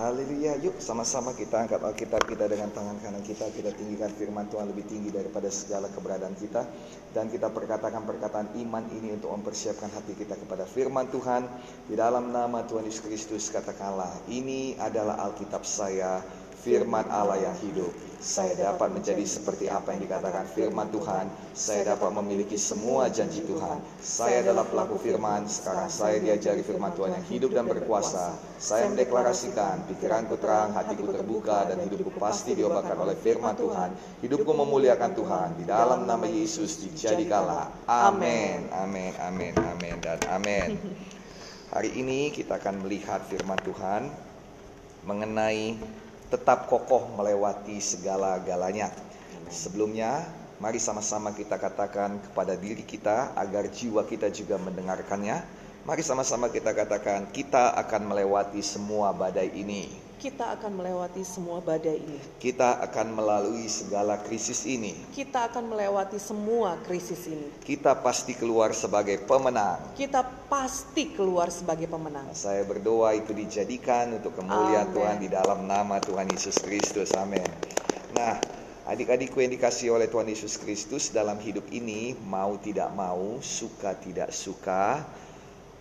Haleluya, yuk sama-sama kita angkat Alkitab kita dengan tangan kanan kita. Kita tinggikan firman Tuhan lebih tinggi daripada segala keberadaan kita. Dan kita perkatakan perkataan iman ini untuk mempersiapkan hati kita kepada firman Tuhan. Di dalam nama Tuhan Yesus Kristus katakanlah Ini adalah Alkitab saya firman Allah yang hidup. Saya dapat menjadi seperti apa yang dikatakan firman Tuhan. Saya dapat memiliki semua janji Tuhan. Saya adalah pelaku firman. Sekarang saya diajari firman Tuhan yang hidup dan berkuasa. Saya mendeklarasikan pikiranku terang, hatiku terbuka, dan hidupku pasti diobatkan oleh firman Tuhan. Hidupku memuliakan Tuhan. Di dalam nama Yesus dijadikanlah. Amin, amin, amin, amin, dan amin. Hari ini kita akan melihat firman Tuhan mengenai tetap kokoh melewati segala-galanya. Sebelumnya, mari sama-sama kita katakan kepada diri kita agar jiwa kita juga mendengarkannya. Mari sama-sama kita katakan, kita akan melewati semua badai ini kita akan melewati semua badai ini. Kita akan melalui segala krisis ini. Kita akan melewati semua krisis ini. Kita pasti keluar sebagai pemenang. Kita pasti keluar sebagai pemenang. Saya berdoa itu dijadikan untuk kemuliaan Amen. Tuhan di dalam nama Tuhan Yesus Kristus. Amin. Nah, adik-adikku yang dikasih oleh Tuhan Yesus Kristus dalam hidup ini, mau tidak mau, suka tidak suka,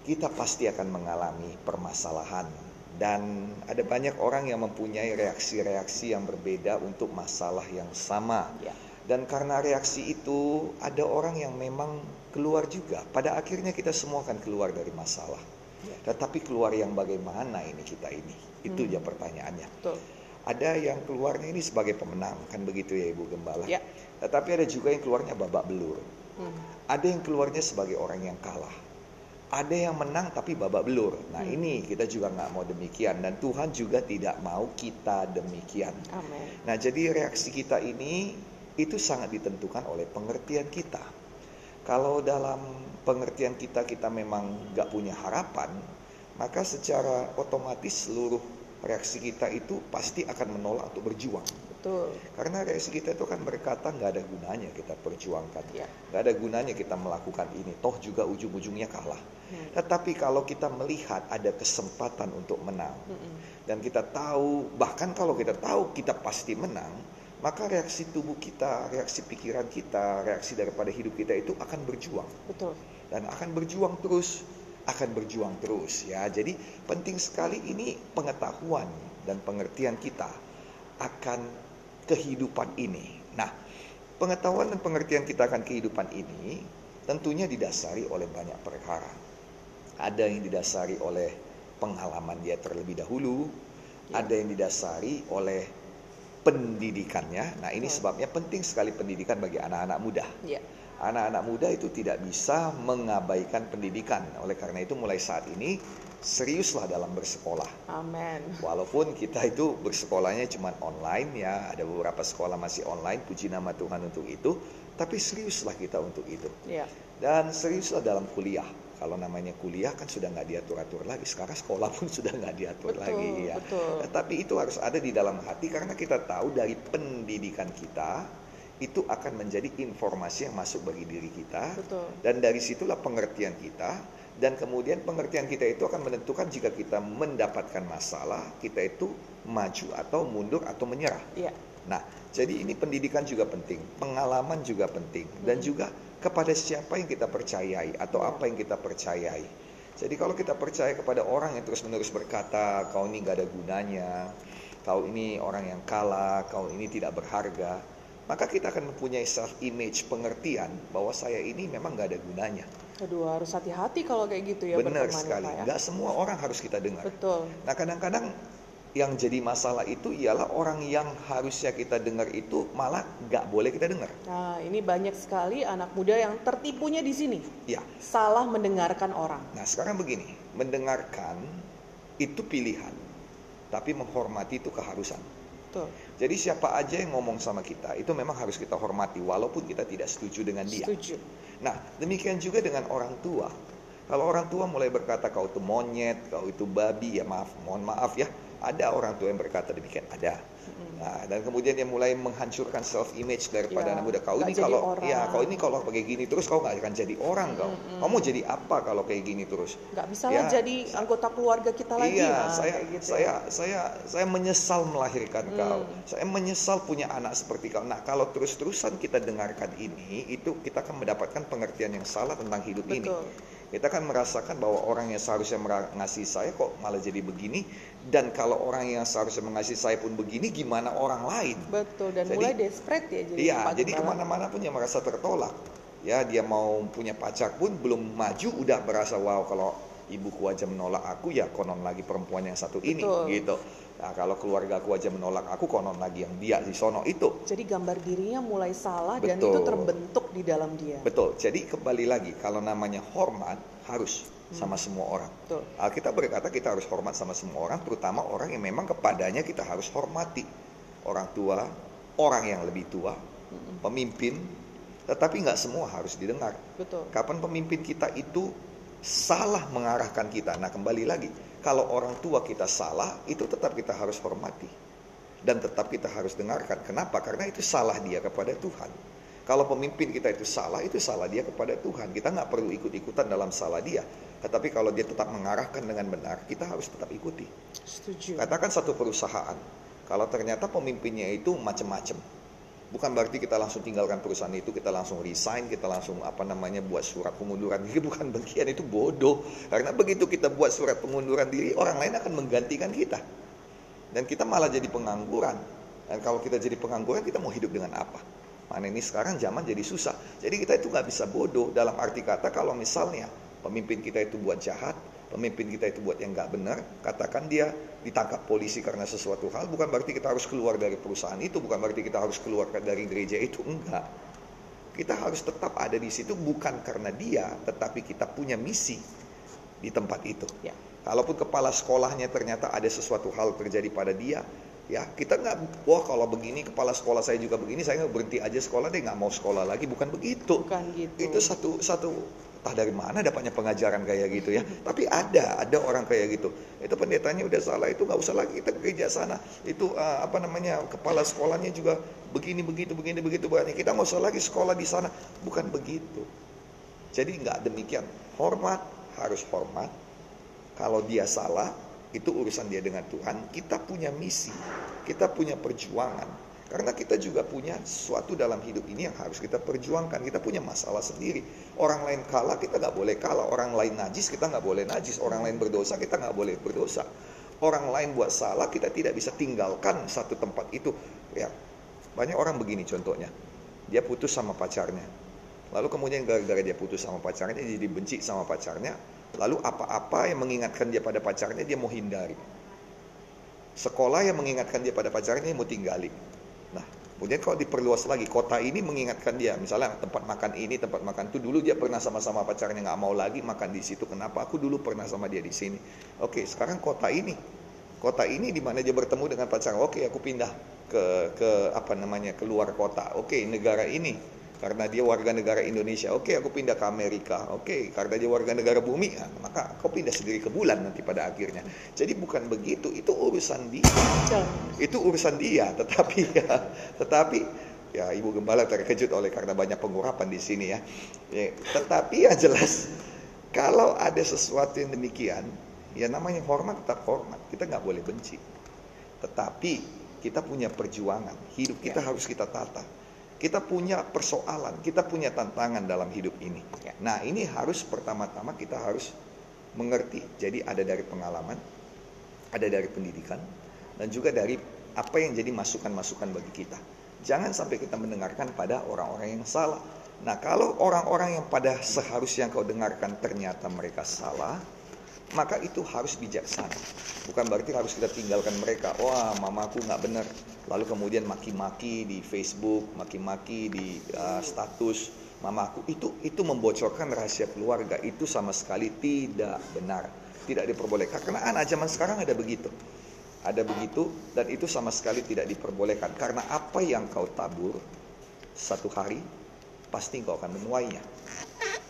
kita pasti akan mengalami permasalahan dan ada banyak orang yang mempunyai reaksi-reaksi yang berbeda untuk masalah yang sama. Ya. Dan karena reaksi itu ada orang yang memang keluar juga. Pada akhirnya kita semua akan keluar dari masalah. Ya. Tetapi keluar yang bagaimana ini kita ini? Itu hmm. ya pertanyaannya. Betul. Ada yang keluarnya ini sebagai pemenang, kan begitu ya Ibu Gembala. Ya. Tetapi ada juga yang keluarnya babak belur. Hmm. Ada yang keluarnya sebagai orang yang kalah ada yang menang tapi babak belur. Nah hmm. ini kita juga nggak mau demikian dan Tuhan juga tidak mau kita demikian. Amen. Nah jadi reaksi kita ini itu sangat ditentukan oleh pengertian kita. Kalau dalam pengertian kita kita memang nggak punya harapan, maka secara otomatis seluruh reaksi kita itu pasti akan menolak untuk berjuang. Betul. Karena reaksi kita itu kan berkata nggak ada gunanya kita perjuangkan, ya. nggak ada gunanya kita melakukan ini. Toh juga ujung-ujungnya kalah. Hmm. Tetapi kalau kita melihat ada kesempatan untuk menang hmm. dan kita tahu bahkan kalau kita tahu kita pasti menang, maka reaksi tubuh kita, reaksi pikiran kita, reaksi daripada hidup kita itu akan berjuang. Betul. Dan akan berjuang terus, akan berjuang terus ya. Jadi penting sekali ini pengetahuan dan pengertian kita akan kehidupan ini. Nah, pengetahuan dan pengertian kita akan kehidupan ini tentunya didasari oleh banyak perkara. Ada yang didasari oleh pengalaman dia terlebih dahulu, ya. ada yang didasari oleh pendidikannya. Nah, ini hmm. sebabnya penting sekali pendidikan bagi anak-anak muda. Ya. Anak-anak muda itu tidak bisa mengabaikan pendidikan. Oleh karena itu mulai saat ini seriuslah dalam bersekolah. Amin. Walaupun kita itu bersekolahnya cuma online ya, ada beberapa sekolah masih online, puji nama Tuhan untuk itu, tapi seriuslah kita untuk itu. Ya. Dan seriuslah dalam kuliah. Kalau namanya kuliah kan sudah nggak diatur-atur lagi. Sekarang sekolah pun sudah nggak diatur betul, lagi ya. Betul. Tapi itu harus ada di dalam hati karena kita tahu dari pendidikan kita itu akan menjadi informasi yang masuk bagi diri kita. Betul. Dan dari situlah pengertian kita dan kemudian pengertian kita itu akan menentukan jika kita mendapatkan masalah, kita itu maju atau mundur atau menyerah. Ya. Nah, jadi ini pendidikan juga penting, pengalaman juga penting, dan juga kepada siapa yang kita percayai atau apa yang kita percayai. Jadi kalau kita percaya kepada orang yang terus-menerus berkata, kau ini gak ada gunanya, kau ini orang yang kalah, kau ini tidak berharga, maka kita akan mempunyai self image pengertian bahwa saya ini memang gak ada gunanya. Aduh harus hati-hati kalau kayak gitu ya. Benar sekali. Ya. Gak semua orang harus kita dengar. Betul. Nah kadang-kadang yang jadi masalah itu ialah orang yang harusnya kita dengar itu malah gak boleh kita dengar. Nah, ini banyak sekali anak muda yang tertipunya di sini. Ya. Salah mendengarkan orang. Nah, sekarang begini, mendengarkan itu pilihan, tapi menghormati itu keharusan. Betul. Jadi siapa aja yang ngomong sama kita itu memang harus kita hormati walaupun kita tidak setuju dengan dia. Setuju. Nah, demikian juga dengan orang tua. Kalau orang tua mulai berkata kau itu monyet, kau itu babi, ya maaf, mohon maaf ya. Ada orang tua yang berkata demikian, ada. Nah, dan kemudian dia mulai menghancurkan self image daripada ya, anak muda. Kau ini kalau orang. ya kau ini kalau kayak gini terus kau nggak akan jadi orang kau. Hmm, Kamu jadi apa kalau kayak gini terus? Nggak bisa ya, jadi anggota keluarga kita lagi. Iya, nah, saya gitu. saya saya saya menyesal melahirkan hmm. kau. Saya menyesal punya anak seperti kau. Nah, kalau terus-terusan kita dengarkan ini, itu kita akan mendapatkan pengertian yang salah tentang hidup Betul. ini kita kan merasakan bahwa orang yang seharusnya mengasihi saya kok malah jadi begini dan kalau orang yang seharusnya mengasihi saya pun begini gimana orang lain betul dan jadi, mulai desperate ya jadi iya jadi ke mana-mana pun dia merasa tertolak ya dia mau punya pacar pun belum maju udah berasa wow kalau ibuku aja menolak aku ya konon lagi perempuan yang satu ini betul. gitu Nah, kalau keluarga aku aja menolak aku, konon lagi yang dia di sono itu. Jadi gambar dirinya mulai salah Betul. dan itu terbentuk di dalam dia. Betul. Jadi kembali lagi, kalau namanya hormat harus hmm. sama semua orang. Betul. Alkitab berkata kita harus hormat sama semua orang, terutama orang yang memang kepadanya kita harus hormati. Orang tua, orang yang lebih tua, hmm. pemimpin, tetapi nggak semua harus didengar. Betul. Kapan pemimpin kita itu salah mengarahkan kita. Nah, kembali lagi, kalau orang tua kita salah, itu tetap kita harus hormati. Dan tetap kita harus dengarkan. Kenapa? Karena itu salah dia kepada Tuhan. Kalau pemimpin kita itu salah, itu salah dia kepada Tuhan. Kita nggak perlu ikut-ikutan dalam salah dia. Tetapi kalau dia tetap mengarahkan dengan benar, kita harus tetap ikuti. Setuju. Katakan satu perusahaan, kalau ternyata pemimpinnya itu macam-macam, bukan berarti kita langsung tinggalkan perusahaan itu, kita langsung resign, kita langsung apa namanya buat surat pengunduran diri, bukan bagian itu bodoh. Karena begitu kita buat surat pengunduran diri, orang lain akan menggantikan kita. Dan kita malah jadi pengangguran. Dan kalau kita jadi pengangguran, kita mau hidup dengan apa? Mana ini sekarang zaman jadi susah. Jadi kita itu nggak bisa bodoh dalam arti kata kalau misalnya pemimpin kita itu buat jahat, pemimpin kita itu buat yang nggak benar, katakan dia ditangkap polisi karena sesuatu hal, bukan berarti kita harus keluar dari perusahaan itu, bukan berarti kita harus keluar dari gereja itu, enggak. Kita harus tetap ada di situ bukan karena dia, tetapi kita punya misi di tempat itu. Ya. Kalaupun kepala sekolahnya ternyata ada sesuatu hal terjadi pada dia, ya kita nggak, wah kalau begini kepala sekolah saya juga begini, saya nggak berhenti aja sekolah deh, nggak mau sekolah lagi, bukan begitu. Bukan gitu. Itu satu satu entah dari mana dapatnya pengajaran kayak gitu ya. Tapi ada ada orang kayak gitu. Itu pendetanya udah salah itu nggak usah lagi kita ke gereja sana. Itu uh, apa namanya kepala sekolahnya juga begini begitu begini begitu banyak. Kita nggak usah lagi sekolah di sana. Bukan begitu. Jadi nggak demikian. Hormat harus hormat. Kalau dia salah itu urusan dia dengan Tuhan kita punya misi kita punya perjuangan karena kita juga punya sesuatu dalam hidup ini yang harus kita perjuangkan. Kita punya masalah sendiri. Orang lain kalah, kita nggak boleh kalah. Orang lain najis, kita nggak boleh najis. Orang lain berdosa, kita nggak boleh berdosa. Orang lain buat salah, kita tidak bisa tinggalkan satu tempat itu. Ya, banyak orang begini contohnya. Dia putus sama pacarnya. Lalu kemudian gara-gara dia putus sama pacarnya, jadi benci sama pacarnya. Lalu apa-apa yang mengingatkan dia pada pacarnya, dia mau hindari. Sekolah yang mengingatkan dia pada pacarnya, dia mau tinggali. Nah, kemudian kalau diperluas lagi, kota ini mengingatkan dia, misalnya tempat makan ini, tempat makan itu, dulu dia pernah sama-sama pacarnya nggak mau lagi makan di situ, kenapa? Aku dulu pernah sama dia di sini. Oke, sekarang kota ini, kota ini di mana dia bertemu dengan pacar, oke aku pindah ke ke apa namanya keluar kota, oke negara ini karena dia warga negara Indonesia. Oke, aku pindah ke Amerika. Oke, karena dia warga negara bumi, nah, maka kau pindah sendiri ke bulan nanti pada akhirnya. Jadi bukan begitu, itu urusan dia. Itu urusan dia, tetapi ya, tetapi ya Ibu Gembala terkejut oleh karena banyak pengurapan di sini ya. ya tetapi yang jelas kalau ada sesuatu yang demikian, ya namanya hormat tetap hormat. Kita nggak boleh benci. Tetapi kita punya perjuangan, hidup kita ya. harus kita tata kita punya persoalan, kita punya tantangan dalam hidup ini. Ya. Nah, ini harus pertama-tama kita harus mengerti. Jadi ada dari pengalaman, ada dari pendidikan, dan juga dari apa yang jadi masukan-masukan bagi kita. Jangan sampai kita mendengarkan pada orang-orang yang salah. Nah, kalau orang-orang yang pada seharusnya kau dengarkan ternyata mereka salah, maka itu harus bijaksana. Bukan berarti harus kita tinggalkan mereka. Wah, mamaku nggak benar. Lalu kemudian maki-maki di Facebook, maki-maki di uh, status mamaku. Itu itu membocorkan rahasia keluarga. Itu sama sekali tidak benar. Tidak diperbolehkan. Karena anak zaman sekarang ada begitu. Ada begitu dan itu sama sekali tidak diperbolehkan. Karena apa yang kau tabur satu hari pasti kau akan menuainya.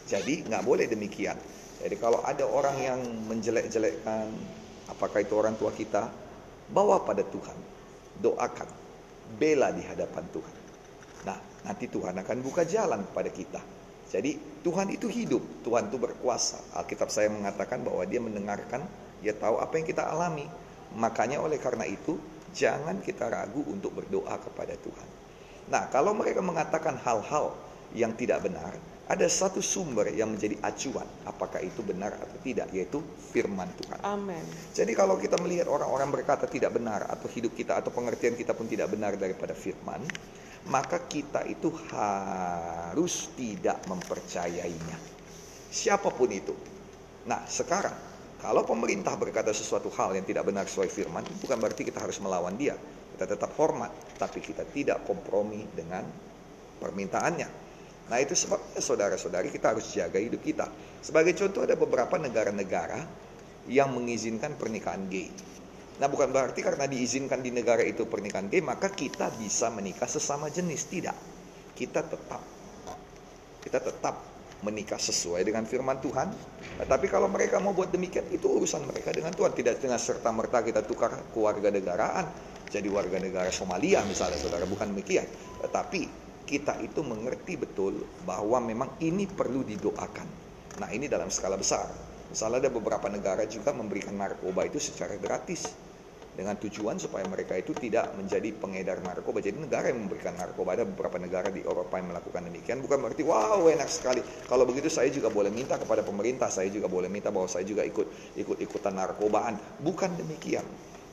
Jadi nggak boleh demikian. Jadi kalau ada orang yang menjelek-jelekkan, apakah itu orang tua kita, bawa pada Tuhan, doakan, bela di hadapan Tuhan. Nah, nanti Tuhan akan buka jalan pada kita. Jadi Tuhan itu hidup, Tuhan itu berkuasa. Alkitab saya mengatakan bahwa dia mendengarkan, dia tahu apa yang kita alami. Makanya oleh karena itu, jangan kita ragu untuk berdoa kepada Tuhan. Nah, kalau mereka mengatakan hal-hal yang tidak benar, ada satu sumber yang menjadi acuan apakah itu benar atau tidak yaitu firman Tuhan. Amin. Jadi kalau kita melihat orang-orang berkata tidak benar atau hidup kita atau pengertian kita pun tidak benar daripada firman, maka kita itu harus tidak mempercayainya. Siapa pun itu. Nah, sekarang kalau pemerintah berkata sesuatu hal yang tidak benar sesuai firman, bukan berarti kita harus melawan dia. Kita tetap hormat, tapi kita tidak kompromi dengan permintaannya. Nah itu sebabnya saudara-saudari kita harus jaga hidup kita. Sebagai contoh ada beberapa negara-negara yang mengizinkan pernikahan gay. Nah bukan berarti karena diizinkan di negara itu pernikahan gay maka kita bisa menikah sesama jenis tidak. Kita tetap kita tetap menikah sesuai dengan firman Tuhan. Nah, tapi kalau mereka mau buat demikian itu urusan mereka dengan Tuhan. Tidak dengan serta merta kita tukar keluarga negaraan jadi warga negara Somalia misalnya saudara bukan demikian. Tetapi kita itu mengerti betul bahwa memang ini perlu didoakan. Nah ini dalam skala besar. Misalnya ada beberapa negara juga memberikan narkoba itu secara gratis dengan tujuan supaya mereka itu tidak menjadi pengedar narkoba. Jadi negara yang memberikan narkoba ada beberapa negara di Eropa yang melakukan demikian. Bukan berarti wow enak sekali. Kalau begitu saya juga boleh minta kepada pemerintah, saya juga boleh minta bahwa saya juga ikut ikut narkobaan. Bukan demikian.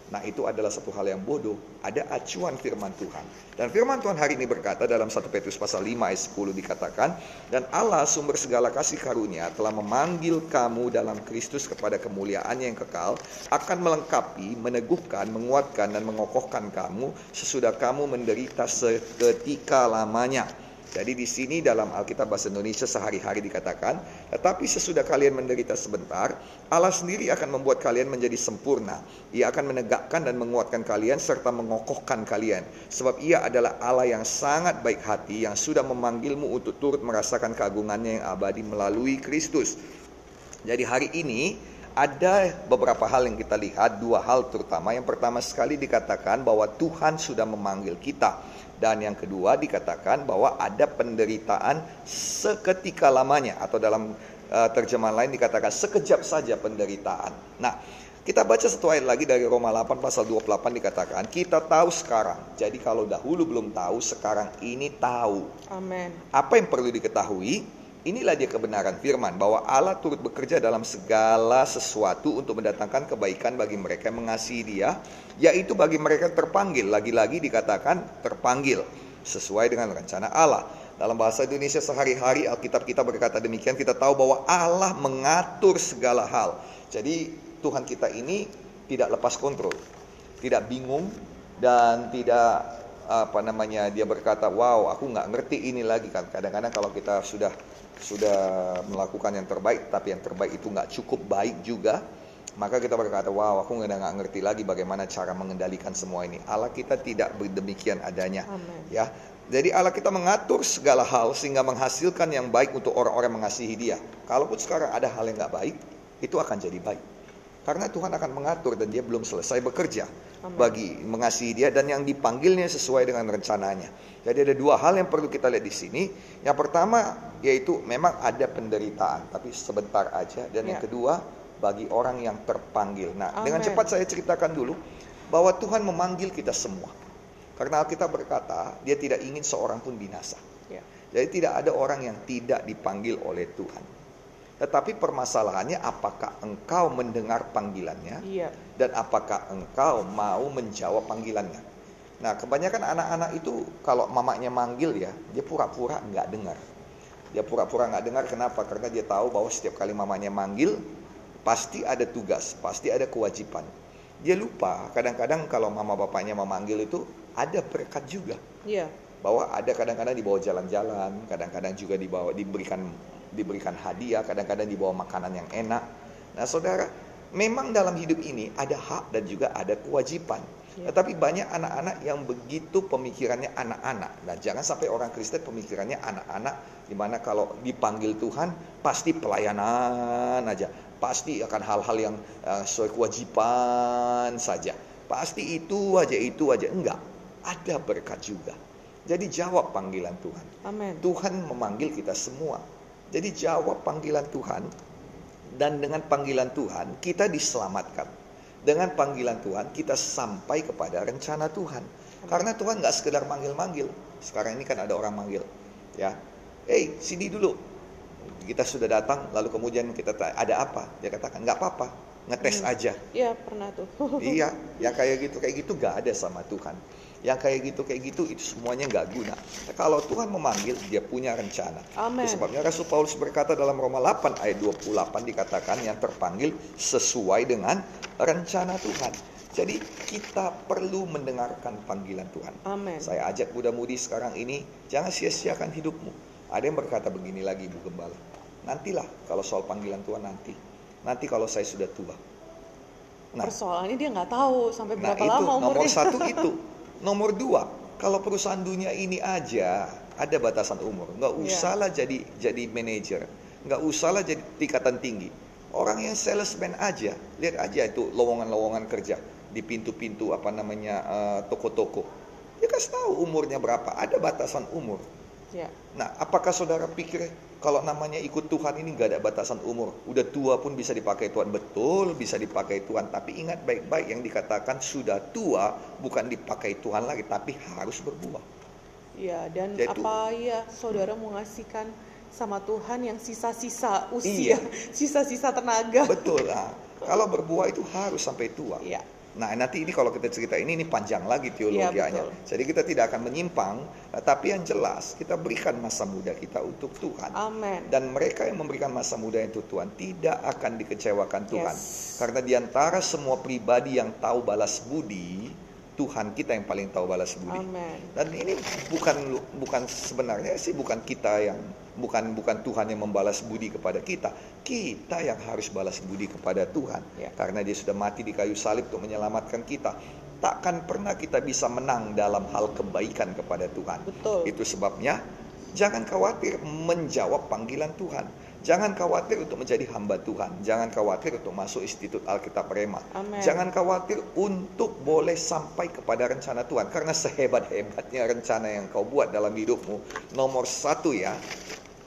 Nah itu adalah satu hal yang bodoh. Ada acuan firman Tuhan. Dan firman Tuhan hari ini berkata dalam 1 Petrus pasal 5 ayat 10 dikatakan. Dan Allah sumber segala kasih karunia telah memanggil kamu dalam Kristus kepada kemuliaan yang kekal. Akan melengkapi, meneguhkan, menguatkan dan mengokohkan kamu sesudah kamu menderita seketika lamanya. Jadi di sini dalam Alkitab bahasa Indonesia sehari-hari dikatakan, tetapi sesudah kalian menderita sebentar, Allah sendiri akan membuat kalian menjadi sempurna. Ia akan menegakkan dan menguatkan kalian serta mengokohkan kalian. Sebab ia adalah Allah yang sangat baik hati yang sudah memanggilmu untuk turut merasakan keagungannya yang abadi melalui Kristus. Jadi hari ini ada beberapa hal yang kita lihat, dua hal terutama. Yang pertama sekali dikatakan bahwa Tuhan sudah memanggil kita dan yang kedua dikatakan bahwa ada penderitaan seketika lamanya atau dalam uh, terjemahan lain dikatakan sekejap saja penderitaan. Nah, kita baca satu ayat lagi dari Roma 8 pasal 28 dikatakan, kita tahu sekarang. Jadi kalau dahulu belum tahu, sekarang ini tahu. Amin. Apa yang perlu diketahui? Inilah dia kebenaran firman bahwa Allah turut bekerja dalam segala sesuatu untuk mendatangkan kebaikan bagi mereka yang mengasihi Dia, yaitu bagi mereka terpanggil. Lagi-lagi dikatakan terpanggil sesuai dengan rencana Allah. Dalam bahasa Indonesia sehari-hari Alkitab kita berkata demikian, kita tahu bahwa Allah mengatur segala hal. Jadi Tuhan kita ini tidak lepas kontrol, tidak bingung dan tidak apa namanya dia berkata wow aku nggak ngerti ini lagi kan kadang-kadang kalau kita sudah sudah melakukan yang terbaik tapi yang terbaik itu nggak cukup baik juga maka kita berkata wow aku nggak nggak ngerti lagi bagaimana cara mengendalikan semua ini Allah kita tidak berdemikian adanya Amen. ya jadi Allah kita mengatur segala hal sehingga menghasilkan yang baik untuk orang-orang mengasihi Dia. Kalaupun sekarang ada hal yang nggak baik, itu akan jadi baik. Karena Tuhan akan mengatur dan Dia belum selesai bekerja Amen. bagi mengasihi Dia dan yang dipanggilnya sesuai dengan rencananya. Jadi ada dua hal yang perlu kita lihat di sini. Yang pertama yaitu memang ada penderitaan, tapi sebentar aja. Dan ya. yang kedua bagi orang yang terpanggil. Nah, Amen. dengan cepat saya ceritakan dulu bahwa Tuhan memanggil kita semua. Karena kita berkata, Dia tidak ingin seorang pun binasa. Ya. Jadi tidak ada orang yang tidak dipanggil oleh Tuhan. Tetapi permasalahannya apakah engkau mendengar panggilannya? Iya. Dan apakah engkau mau menjawab panggilannya? Nah, kebanyakan anak-anak itu kalau mamanya manggil ya, dia pura-pura nggak dengar. Dia pura-pura nggak dengar kenapa? Karena dia tahu bahwa setiap kali mamanya manggil pasti ada tugas, pasti ada kewajiban. Dia lupa kadang-kadang kalau mama bapaknya memanggil itu ada berkat juga. Iya. Bahwa ada kadang-kadang dibawa jalan-jalan, kadang-kadang juga dibawa diberikan diberikan hadiah, kadang-kadang dibawa makanan yang enak. Nah, saudara, memang dalam hidup ini ada hak dan juga ada kewajiban. Ya. Tetapi banyak anak-anak yang begitu pemikirannya anak-anak. Nah, jangan sampai orang Kristen pemikirannya anak-anak di mana kalau dipanggil Tuhan pasti pelayanan aja, pasti akan hal-hal yang uh, sesuai kewajiban saja. Pasti itu aja, itu aja. Enggak, ada berkat juga. Jadi jawab panggilan Tuhan. Amin. Tuhan memanggil kita semua. Jadi jawab panggilan Tuhan dan dengan panggilan Tuhan kita diselamatkan dengan panggilan Tuhan kita sampai kepada rencana Tuhan. Karena Tuhan nggak sekedar manggil-manggil. Sekarang ini kan ada orang manggil, ya, hey sini dulu. Kita sudah datang, lalu kemudian kita ada apa? Dia katakan nggak apa-apa, ngetes hmm. aja. Iya pernah tuh. iya, yang kayak gitu kayak gitu nggak ada sama Tuhan yang kayak gitu kayak gitu itu semuanya nggak guna. Kalau Tuhan memanggil, dia punya rencana. Amen. Sebabnya Rasul Paulus berkata dalam Roma 8 ayat 28 dikatakan yang terpanggil sesuai dengan rencana Tuhan. Jadi kita perlu mendengarkan panggilan Tuhan. Amen. Saya ajak muda-mudi sekarang ini jangan sia-siakan hidupmu. Ada yang berkata begini lagi Bu Gembala. Nantilah kalau soal panggilan Tuhan nanti. Nanti kalau saya sudah tua. Nah, persoalannya dia nggak tahu sampai nah, berapa nah, lama umurnya. Nomor satu itu. Nomor dua, kalau perusahaan dunia ini aja ada batasan umur, nggak iya. usahlah yeah. jadi jadi manajer, nggak usahlah jadi tingkatan tinggi. Orang yang salesman aja, lihat aja itu lowongan-lowongan kerja di pintu-pintu apa namanya uh, toko-toko. Dia kasih tahu umurnya berapa, ada batasan umur. Yeah. Nah, apakah saudara pikir kalau namanya ikut Tuhan ini nggak ada batasan umur. Udah tua pun bisa dipakai Tuhan. Betul bisa dipakai Tuhan. Tapi ingat baik-baik yang dikatakan sudah tua bukan dipakai Tuhan lagi. Tapi harus berbuah. Ya dan Yaitu, apa ya saudara mau ngasihkan sama Tuhan yang sisa-sisa usia, iya. sisa-sisa tenaga. Betul. Nah, kalau berbuah itu harus sampai tua. Iya. Nah nanti ini kalau kita cerita ini ini panjang lagi teologianya. Ya, Jadi kita tidak akan menyimpang, eh, tapi yang jelas kita berikan masa muda kita untuk Tuhan. Amin. Dan mereka yang memberikan masa muda untuk Tuhan tidak akan dikecewakan Tuhan. Yes. Karena di antara semua pribadi yang tahu balas budi, Tuhan kita yang paling tahu balas budi. Amen. Dan ini bukan bukan sebenarnya sih bukan kita yang bukan bukan Tuhan yang membalas budi kepada kita. Kita yang harus balas budi kepada Tuhan. Ya. Karena dia sudah mati di kayu salib untuk menyelamatkan kita. Takkan pernah kita bisa menang dalam hal kebaikan kepada Tuhan. Betul. Itu sebabnya jangan khawatir menjawab panggilan Tuhan. Jangan khawatir untuk menjadi hamba Tuhan. Jangan khawatir untuk masuk Institut Alkitab Rema. Amen. Jangan khawatir untuk boleh sampai kepada rencana Tuhan. Karena sehebat-hebatnya rencana yang kau buat dalam hidupmu. Nomor satu ya,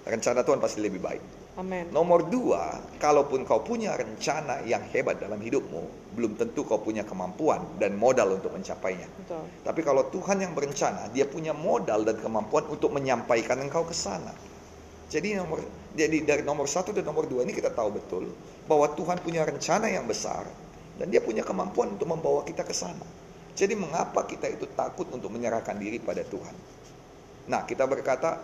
rencana Tuhan pasti lebih baik. Amen. Nomor dua, kalaupun kau punya rencana yang hebat dalam hidupmu, belum tentu kau punya kemampuan dan modal untuk mencapainya. Betul. Tapi kalau Tuhan yang berencana, dia punya modal dan kemampuan untuk menyampaikan engkau ke sana. Jadi nomor jadi dari nomor satu dan nomor dua ini kita tahu betul bahwa Tuhan punya rencana yang besar dan dia punya kemampuan untuk membawa kita ke sana. Jadi mengapa kita itu takut untuk menyerahkan diri pada Tuhan? Nah kita berkata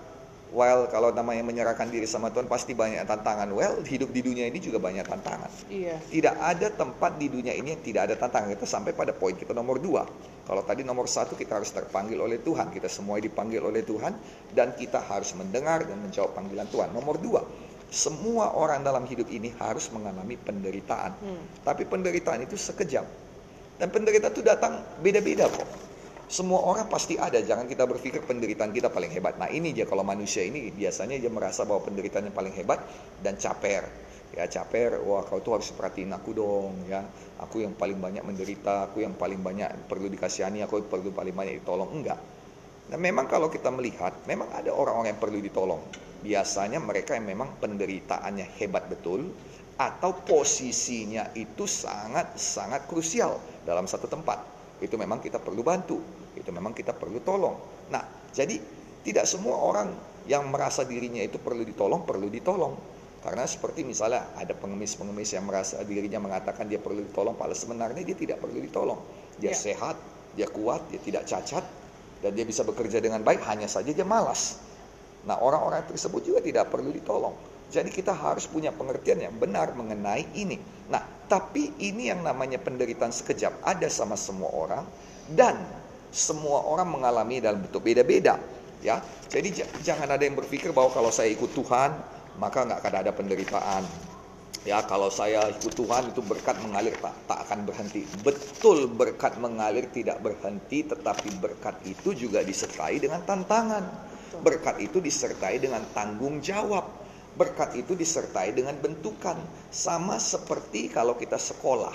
Well, kalau namanya menyerahkan diri sama Tuhan pasti banyak tantangan. Well, hidup di dunia ini juga banyak tantangan. Iya. Tidak ada tempat di dunia ini yang tidak ada tantangan. Kita sampai pada poin kita nomor dua. Kalau tadi nomor satu kita harus terpanggil oleh Tuhan. Kita semua dipanggil oleh Tuhan. Dan kita harus mendengar dan menjawab panggilan Tuhan. Nomor dua, semua orang dalam hidup ini harus mengalami penderitaan. Hmm. Tapi penderitaan itu sekejap. Dan penderitaan itu datang beda-beda kok. Semua orang pasti ada, jangan kita berpikir penderitaan kita paling hebat. Nah ini dia kalau manusia ini biasanya dia merasa bahwa penderitaannya paling hebat dan caper. Ya caper, wah kau tuh harus perhatiin aku dong ya. Aku yang paling banyak menderita, aku yang paling banyak perlu dikasihani, aku perlu paling banyak ditolong. Enggak. Nah memang kalau kita melihat, memang ada orang-orang yang perlu ditolong. Biasanya mereka yang memang penderitaannya hebat betul, atau posisinya itu sangat-sangat krusial dalam satu tempat itu memang kita perlu bantu, itu memang kita perlu tolong. Nah, jadi tidak semua orang yang merasa dirinya itu perlu ditolong, perlu ditolong. Karena seperti misalnya ada pengemis-pengemis yang merasa dirinya mengatakan dia perlu ditolong, padahal sebenarnya dia tidak perlu ditolong. Dia ya. sehat, dia kuat, dia tidak cacat, dan dia bisa bekerja dengan baik, hanya saja dia malas. Nah orang-orang tersebut juga tidak perlu ditolong. Jadi kita harus punya pengertian yang benar mengenai ini. Nah, tapi ini yang namanya penderitaan sekejap ada sama semua orang dan semua orang mengalami dalam bentuk beda-beda. Ya, jadi jangan ada yang berpikir bahwa kalau saya ikut Tuhan maka nggak akan ada penderitaan. Ya kalau saya ikut Tuhan itu berkat mengalir tak, tak akan berhenti. Betul berkat mengalir tidak berhenti tetapi berkat itu juga disertai dengan tantangan. Berkat itu disertai dengan tanggung jawab. Berkat itu disertai dengan bentukan. Sama seperti kalau kita sekolah.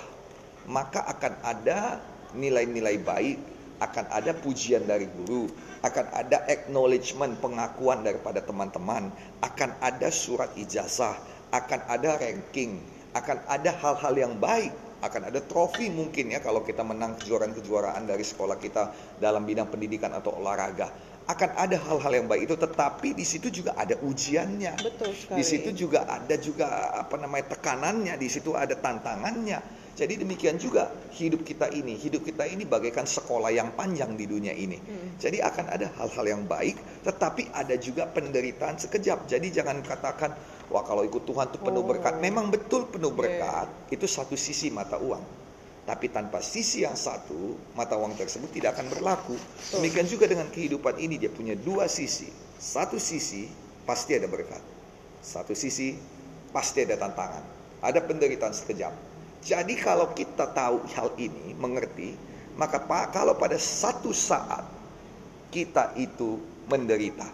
Maka akan ada nilai-nilai baik, akan ada pujian dari guru, akan ada acknowledgement, pengakuan daripada teman-teman, akan ada surat ijazah, akan ada ranking, akan ada hal-hal yang baik, akan ada trofi mungkin ya kalau kita menang kejuaraan-kejuaraan dari sekolah kita dalam bidang pendidikan atau olahraga. Akan ada hal-hal yang baik itu, tetapi di situ juga ada ujiannya. Betul sekali. Di situ juga ada juga apa namanya tekanannya, di situ ada tantangannya. Jadi demikian juga hidup kita ini, hidup kita ini bagaikan sekolah yang panjang di dunia ini. Hmm. Jadi akan ada hal-hal yang baik, tetapi ada juga penderitaan sekejap. Jadi jangan katakan Wah kalau ikut Tuhan itu penuh berkat. Oh. Memang betul penuh berkat. Yeah. Itu satu sisi mata uang. Tapi tanpa sisi yang satu, mata uang tersebut tidak akan berlaku. Demikian juga dengan kehidupan ini, dia punya dua sisi. Satu sisi pasti ada berkat. Satu sisi pasti ada tantangan. Ada penderitaan sekejap. Jadi kalau kita tahu hal ini, mengerti, maka kalau pada satu saat kita itu menderita,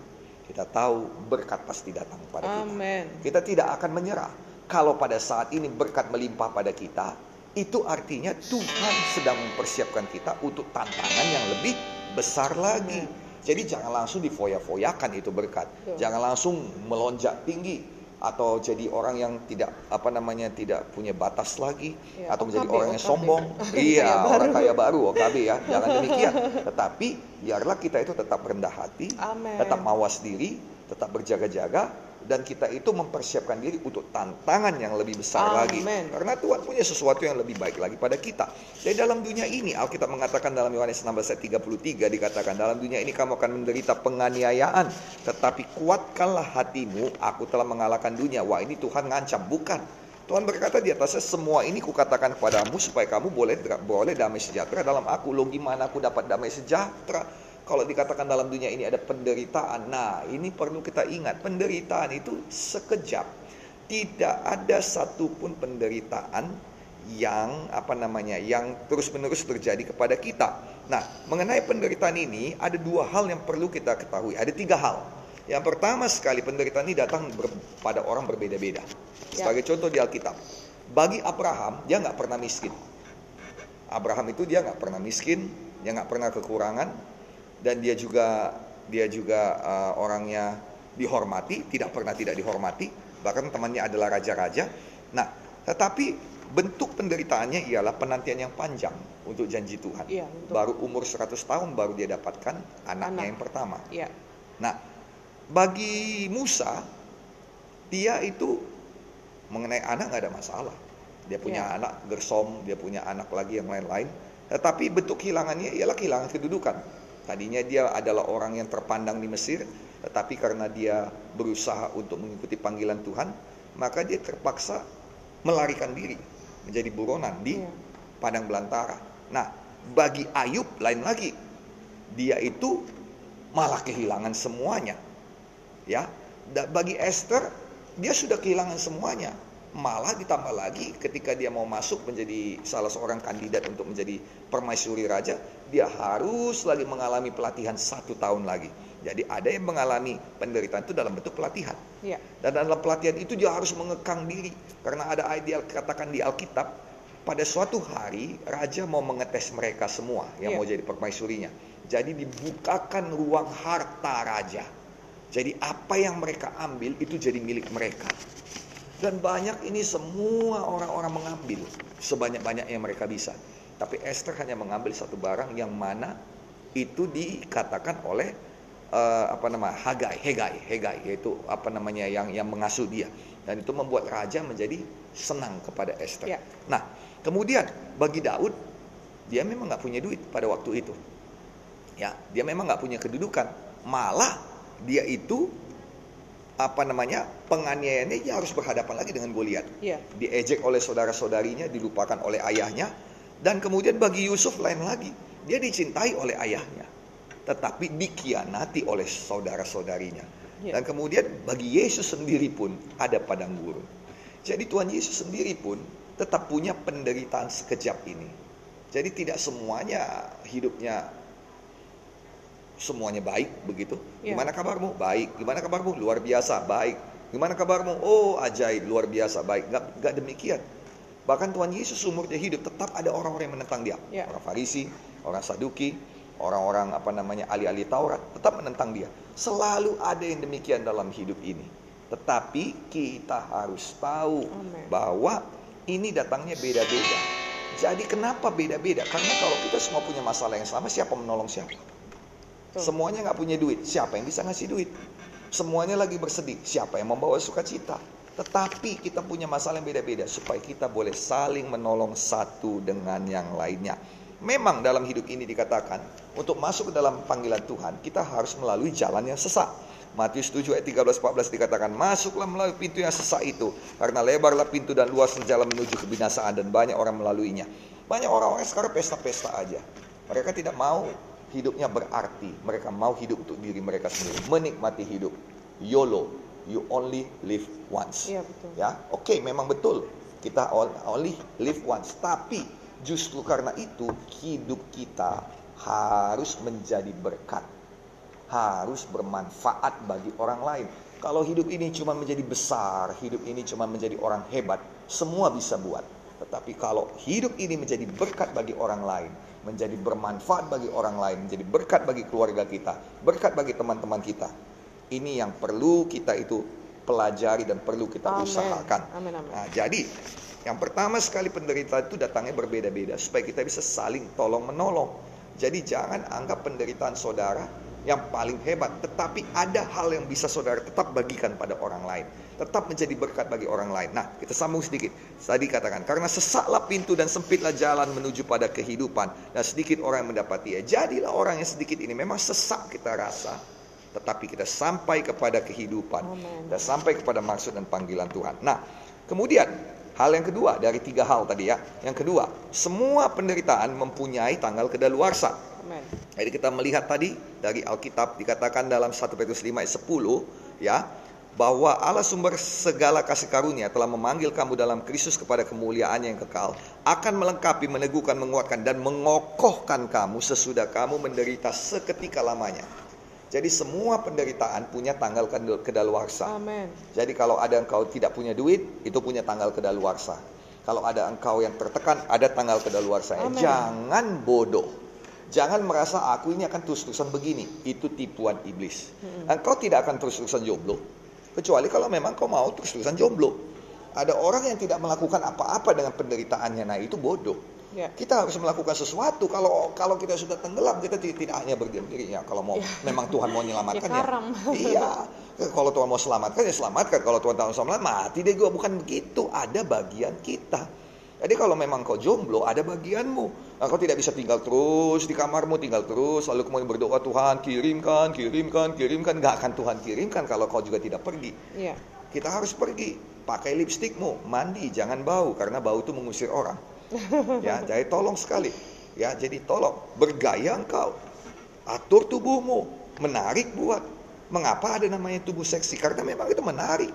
kita tahu berkat pasti datang pada Amen. kita. Kita tidak akan menyerah. Kalau pada saat ini berkat melimpah pada kita, itu artinya Tuhan sedang mempersiapkan kita untuk tantangan yang lebih besar lagi. Jadi jangan langsung difoya-foyakan itu berkat. Jangan langsung melonjak tinggi atau jadi orang yang tidak apa namanya tidak punya batas lagi ya, atau menjadi orang yang sombong. Iya kaya orang kaya baru OKB ya. Jangan demikian. Tetapi biarlah kita itu tetap rendah hati Amen. tetap mawas diri tetap berjaga-jaga dan kita itu mempersiapkan diri untuk tantangan yang lebih besar Amen. lagi. Karena Tuhan punya sesuatu yang lebih baik lagi pada kita. Jadi dalam dunia ini Alkitab mengatakan dalam Yohanes 16 ayat 33 dikatakan dalam dunia ini kamu akan menderita penganiayaan, tetapi kuatkanlah hatimu, aku telah mengalahkan dunia. Wah, ini Tuhan ngancam, bukan. Tuhan berkata di atasnya semua ini kukatakan kepadamu supaya kamu boleh boleh damai sejahtera dalam aku. Loh gimana aku dapat damai sejahtera? Kalau dikatakan dalam dunia ini ada penderitaan, nah ini perlu kita ingat, penderitaan itu sekejap. Tidak ada satupun penderitaan yang apa namanya, yang terus-menerus terjadi kepada kita. Nah, mengenai penderitaan ini ada dua hal yang perlu kita ketahui. Ada tiga hal. Yang pertama sekali penderitaan ini datang ber, pada orang berbeda-beda. Ya. Sebagai contoh di Alkitab, bagi Abraham dia nggak pernah miskin. Abraham itu dia nggak pernah miskin, dia nggak pernah kekurangan, dan dia juga dia juga uh, orangnya dihormati, tidak pernah tidak dihormati, bahkan temannya adalah raja-raja. Nah, tetapi bentuk penderitaannya ialah penantian yang panjang untuk janji Tuhan. Ya, Baru umur 100 tahun baru dia dapatkan anaknya Anak. yang pertama. Ya. Nah, bagi Musa dia itu mengenai anak nggak ada masalah. Dia punya ya. anak Gersom, dia punya anak lagi yang lain-lain. Tetapi bentuk kehilangannya ialah kehilangan kedudukan. Tadinya dia adalah orang yang terpandang di Mesir, tetapi karena dia berusaha untuk mengikuti panggilan Tuhan, maka dia terpaksa melarikan diri menjadi buronan di iya. padang belantara. Nah, bagi Ayub lain lagi. Dia itu malah kehilangan semuanya. Ya. Bagi Esther dia sudah kehilangan semuanya. Malah ditambah lagi ketika dia mau masuk menjadi salah seorang kandidat untuk menjadi permaisuri raja, dia harus lagi mengalami pelatihan satu tahun lagi. Jadi ada yang mengalami penderitaan itu dalam bentuk pelatihan. Ya. Dan dalam pelatihan itu dia harus mengekang diri. Karena ada ideal katakan di Alkitab, pada suatu hari raja mau mengetes mereka semua yang ya. mau jadi permaisurinya. Jadi dibukakan ruang harta raja. Jadi apa yang mereka ambil itu jadi milik mereka. Dan banyak ini semua orang-orang mengambil sebanyak-banyak yang mereka bisa. Tapi Esther hanya mengambil satu barang yang mana itu dikatakan oleh uh, apa nama Hagai, Hegai, Hegai yaitu apa namanya yang yang mengasuh dia. Dan itu membuat raja menjadi senang kepada Esther. Ya. Nah, kemudian bagi Daud dia memang nggak punya duit pada waktu itu. Ya, dia memang nggak punya kedudukan. Malah dia itu apa namanya penganiayaannya dia harus berhadapan lagi dengan Goliat. Yeah. Diejek oleh saudara-saudarinya, dilupakan oleh ayahnya, dan kemudian bagi Yusuf lain lagi, dia dicintai oleh ayahnya, tetapi dikianati oleh saudara-saudarinya. Yeah. Dan kemudian bagi Yesus sendiri pun ada padang gurun. Jadi Tuhan Yesus sendiri pun tetap punya penderitaan sekejap ini. Jadi tidak semuanya hidupnya semuanya baik begitu. Ya. Gimana kabarmu? Baik. Gimana kabarmu? Luar biasa, baik. Gimana kabarmu? Oh, ajaib, luar biasa, baik. Gak, gak demikian. Bahkan Tuhan Yesus umurnya hidup tetap ada orang-orang yang menentang dia. Ya. Orang Farisi, orang Saduki, orang-orang apa namanya ahli-ahli Taurat tetap menentang dia. Selalu ada yang demikian dalam hidup ini. Tetapi kita harus tahu Amin. bahwa ini datangnya beda-beda. Jadi kenapa beda-beda? Karena kalau kita semua punya masalah yang sama, siapa menolong siapa? Betul. Semuanya nggak punya duit, siapa yang bisa ngasih duit? Semuanya lagi bersedih, siapa yang membawa sukacita? Tetapi kita punya masalah yang beda-beda supaya kita boleh saling menolong satu dengan yang lainnya. Memang dalam hidup ini dikatakan untuk masuk ke dalam panggilan Tuhan kita harus melalui jalan yang sesak. Matius 7 ayat 13 14 dikatakan masuklah melalui pintu yang sesak itu karena lebarlah pintu dan luas jalan menuju kebinasaan dan banyak orang melaluinya. Banyak orang-orang sekarang pesta-pesta aja. Mereka tidak mau hidupnya berarti. Mereka mau hidup untuk diri mereka sendiri, menikmati hidup. YOLO, you only live once. Iya, betul. Ya, oke, memang betul. Kita only live once. Tapi justru karena itu hidup kita harus menjadi berkat. Harus bermanfaat bagi orang lain. Kalau hidup ini cuma menjadi besar, hidup ini cuma menjadi orang hebat, semua bisa buat. Tetapi kalau hidup ini menjadi berkat bagi orang lain, menjadi bermanfaat bagi orang lain, menjadi berkat bagi keluarga kita, berkat bagi teman-teman kita. Ini yang perlu kita itu pelajari dan perlu kita Amin. usahakan. Amin, amin. Nah, jadi yang pertama sekali penderitaan itu datangnya berbeda-beda supaya kita bisa saling tolong menolong. Jadi jangan anggap penderitaan saudara yang paling hebat, tetapi ada hal yang bisa saudara tetap bagikan pada orang lain, tetap menjadi berkat bagi orang lain. Nah, kita sambung sedikit. Tadi katakan, karena sesaklah pintu dan sempitlah jalan menuju pada kehidupan, dan sedikit orang yang mendapatinya. Jadilah orang yang sedikit ini memang sesak kita rasa, tetapi kita sampai kepada kehidupan dan sampai kepada maksud dan panggilan Tuhan. Nah, kemudian hal yang kedua dari tiga hal tadi ya. Yang kedua, semua penderitaan mempunyai tanggal kedaluarsa. Jadi kita melihat tadi dari Alkitab dikatakan dalam 1 Petrus 5 ayat 10 ya bahwa Allah sumber segala kasih karunia telah memanggil kamu dalam Kristus kepada kemuliaan yang kekal akan melengkapi, meneguhkan, menguatkan dan mengokohkan kamu sesudah kamu menderita seketika lamanya. Jadi semua penderitaan punya tanggal kedal- kedaluarsa. Amin. Jadi kalau ada engkau tidak punya duit, itu punya tanggal kedaluarsa. Kalau ada engkau yang tertekan, ada tanggal kedaluarsa. Amin. Jangan bodoh. Jangan merasa aku ini akan terus-terusan begini. Itu tipuan iblis. Engkau tidak akan terus-terusan jomblo. Kecuali kalau memang kau mau terus-terusan jomblo. Ada orang yang tidak melakukan apa-apa dengan penderitaannya. Nah itu bodoh. Ya. Kita harus melakukan sesuatu. Kalau kalau kita sudah tenggelam, kita tidak, hanya berdiam diri. Ya, kalau mau Ya. memang Tuhan mau menyelamatkan Ya, karam. Iya. Kalau Tuhan mau selamatkan ya selamatkan. Kalau Tuhan tak mau selamatkan mati deh gue. Bukan begitu. Ada bagian kita. Jadi kalau memang kau jomblo ada bagianmu. Nah, kau tidak bisa tinggal terus di kamarmu, tinggal terus lalu kemudian berdoa Tuhan kirimkan, kirimkan, kirimkan. Gak akan Tuhan kirimkan kalau kau juga tidak pergi. Iya. Kita harus pergi. Pakai lipstikmu, mandi, jangan bau karena bau itu mengusir orang. Ya, jadi tolong sekali. Ya, jadi tolong bergaya engkau. Atur tubuhmu, menarik buat. Mengapa ada namanya tubuh seksi? Karena memang itu menarik.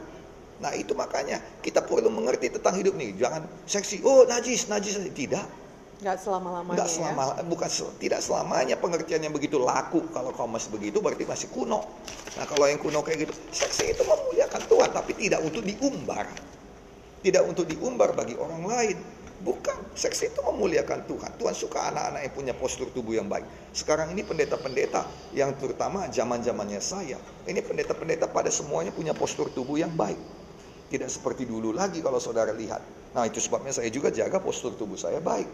Nah, itu makanya kita perlu mengerti tentang hidup nih. Jangan seksi, oh najis, najis. Tidak. Nggak selama-lamanya Enggak ya. selama, bukan sel- tidak selamanya pengertian yang begitu laku. Kalau kau masih begitu berarti masih kuno. Nah kalau yang kuno kayak gitu, seksi itu memuliakan Tuhan, tapi tidak untuk diumbar, tidak untuk diumbar bagi orang lain. Bukan, seksi itu memuliakan Tuhan. Tuhan suka anak-anak yang punya postur tubuh yang baik. Sekarang ini pendeta-pendeta yang terutama zaman-zamannya saya, ini pendeta-pendeta pada semuanya punya postur tubuh yang baik. Tidak seperti dulu lagi kalau saudara lihat. Nah, itu sebabnya saya juga jaga postur tubuh saya baik.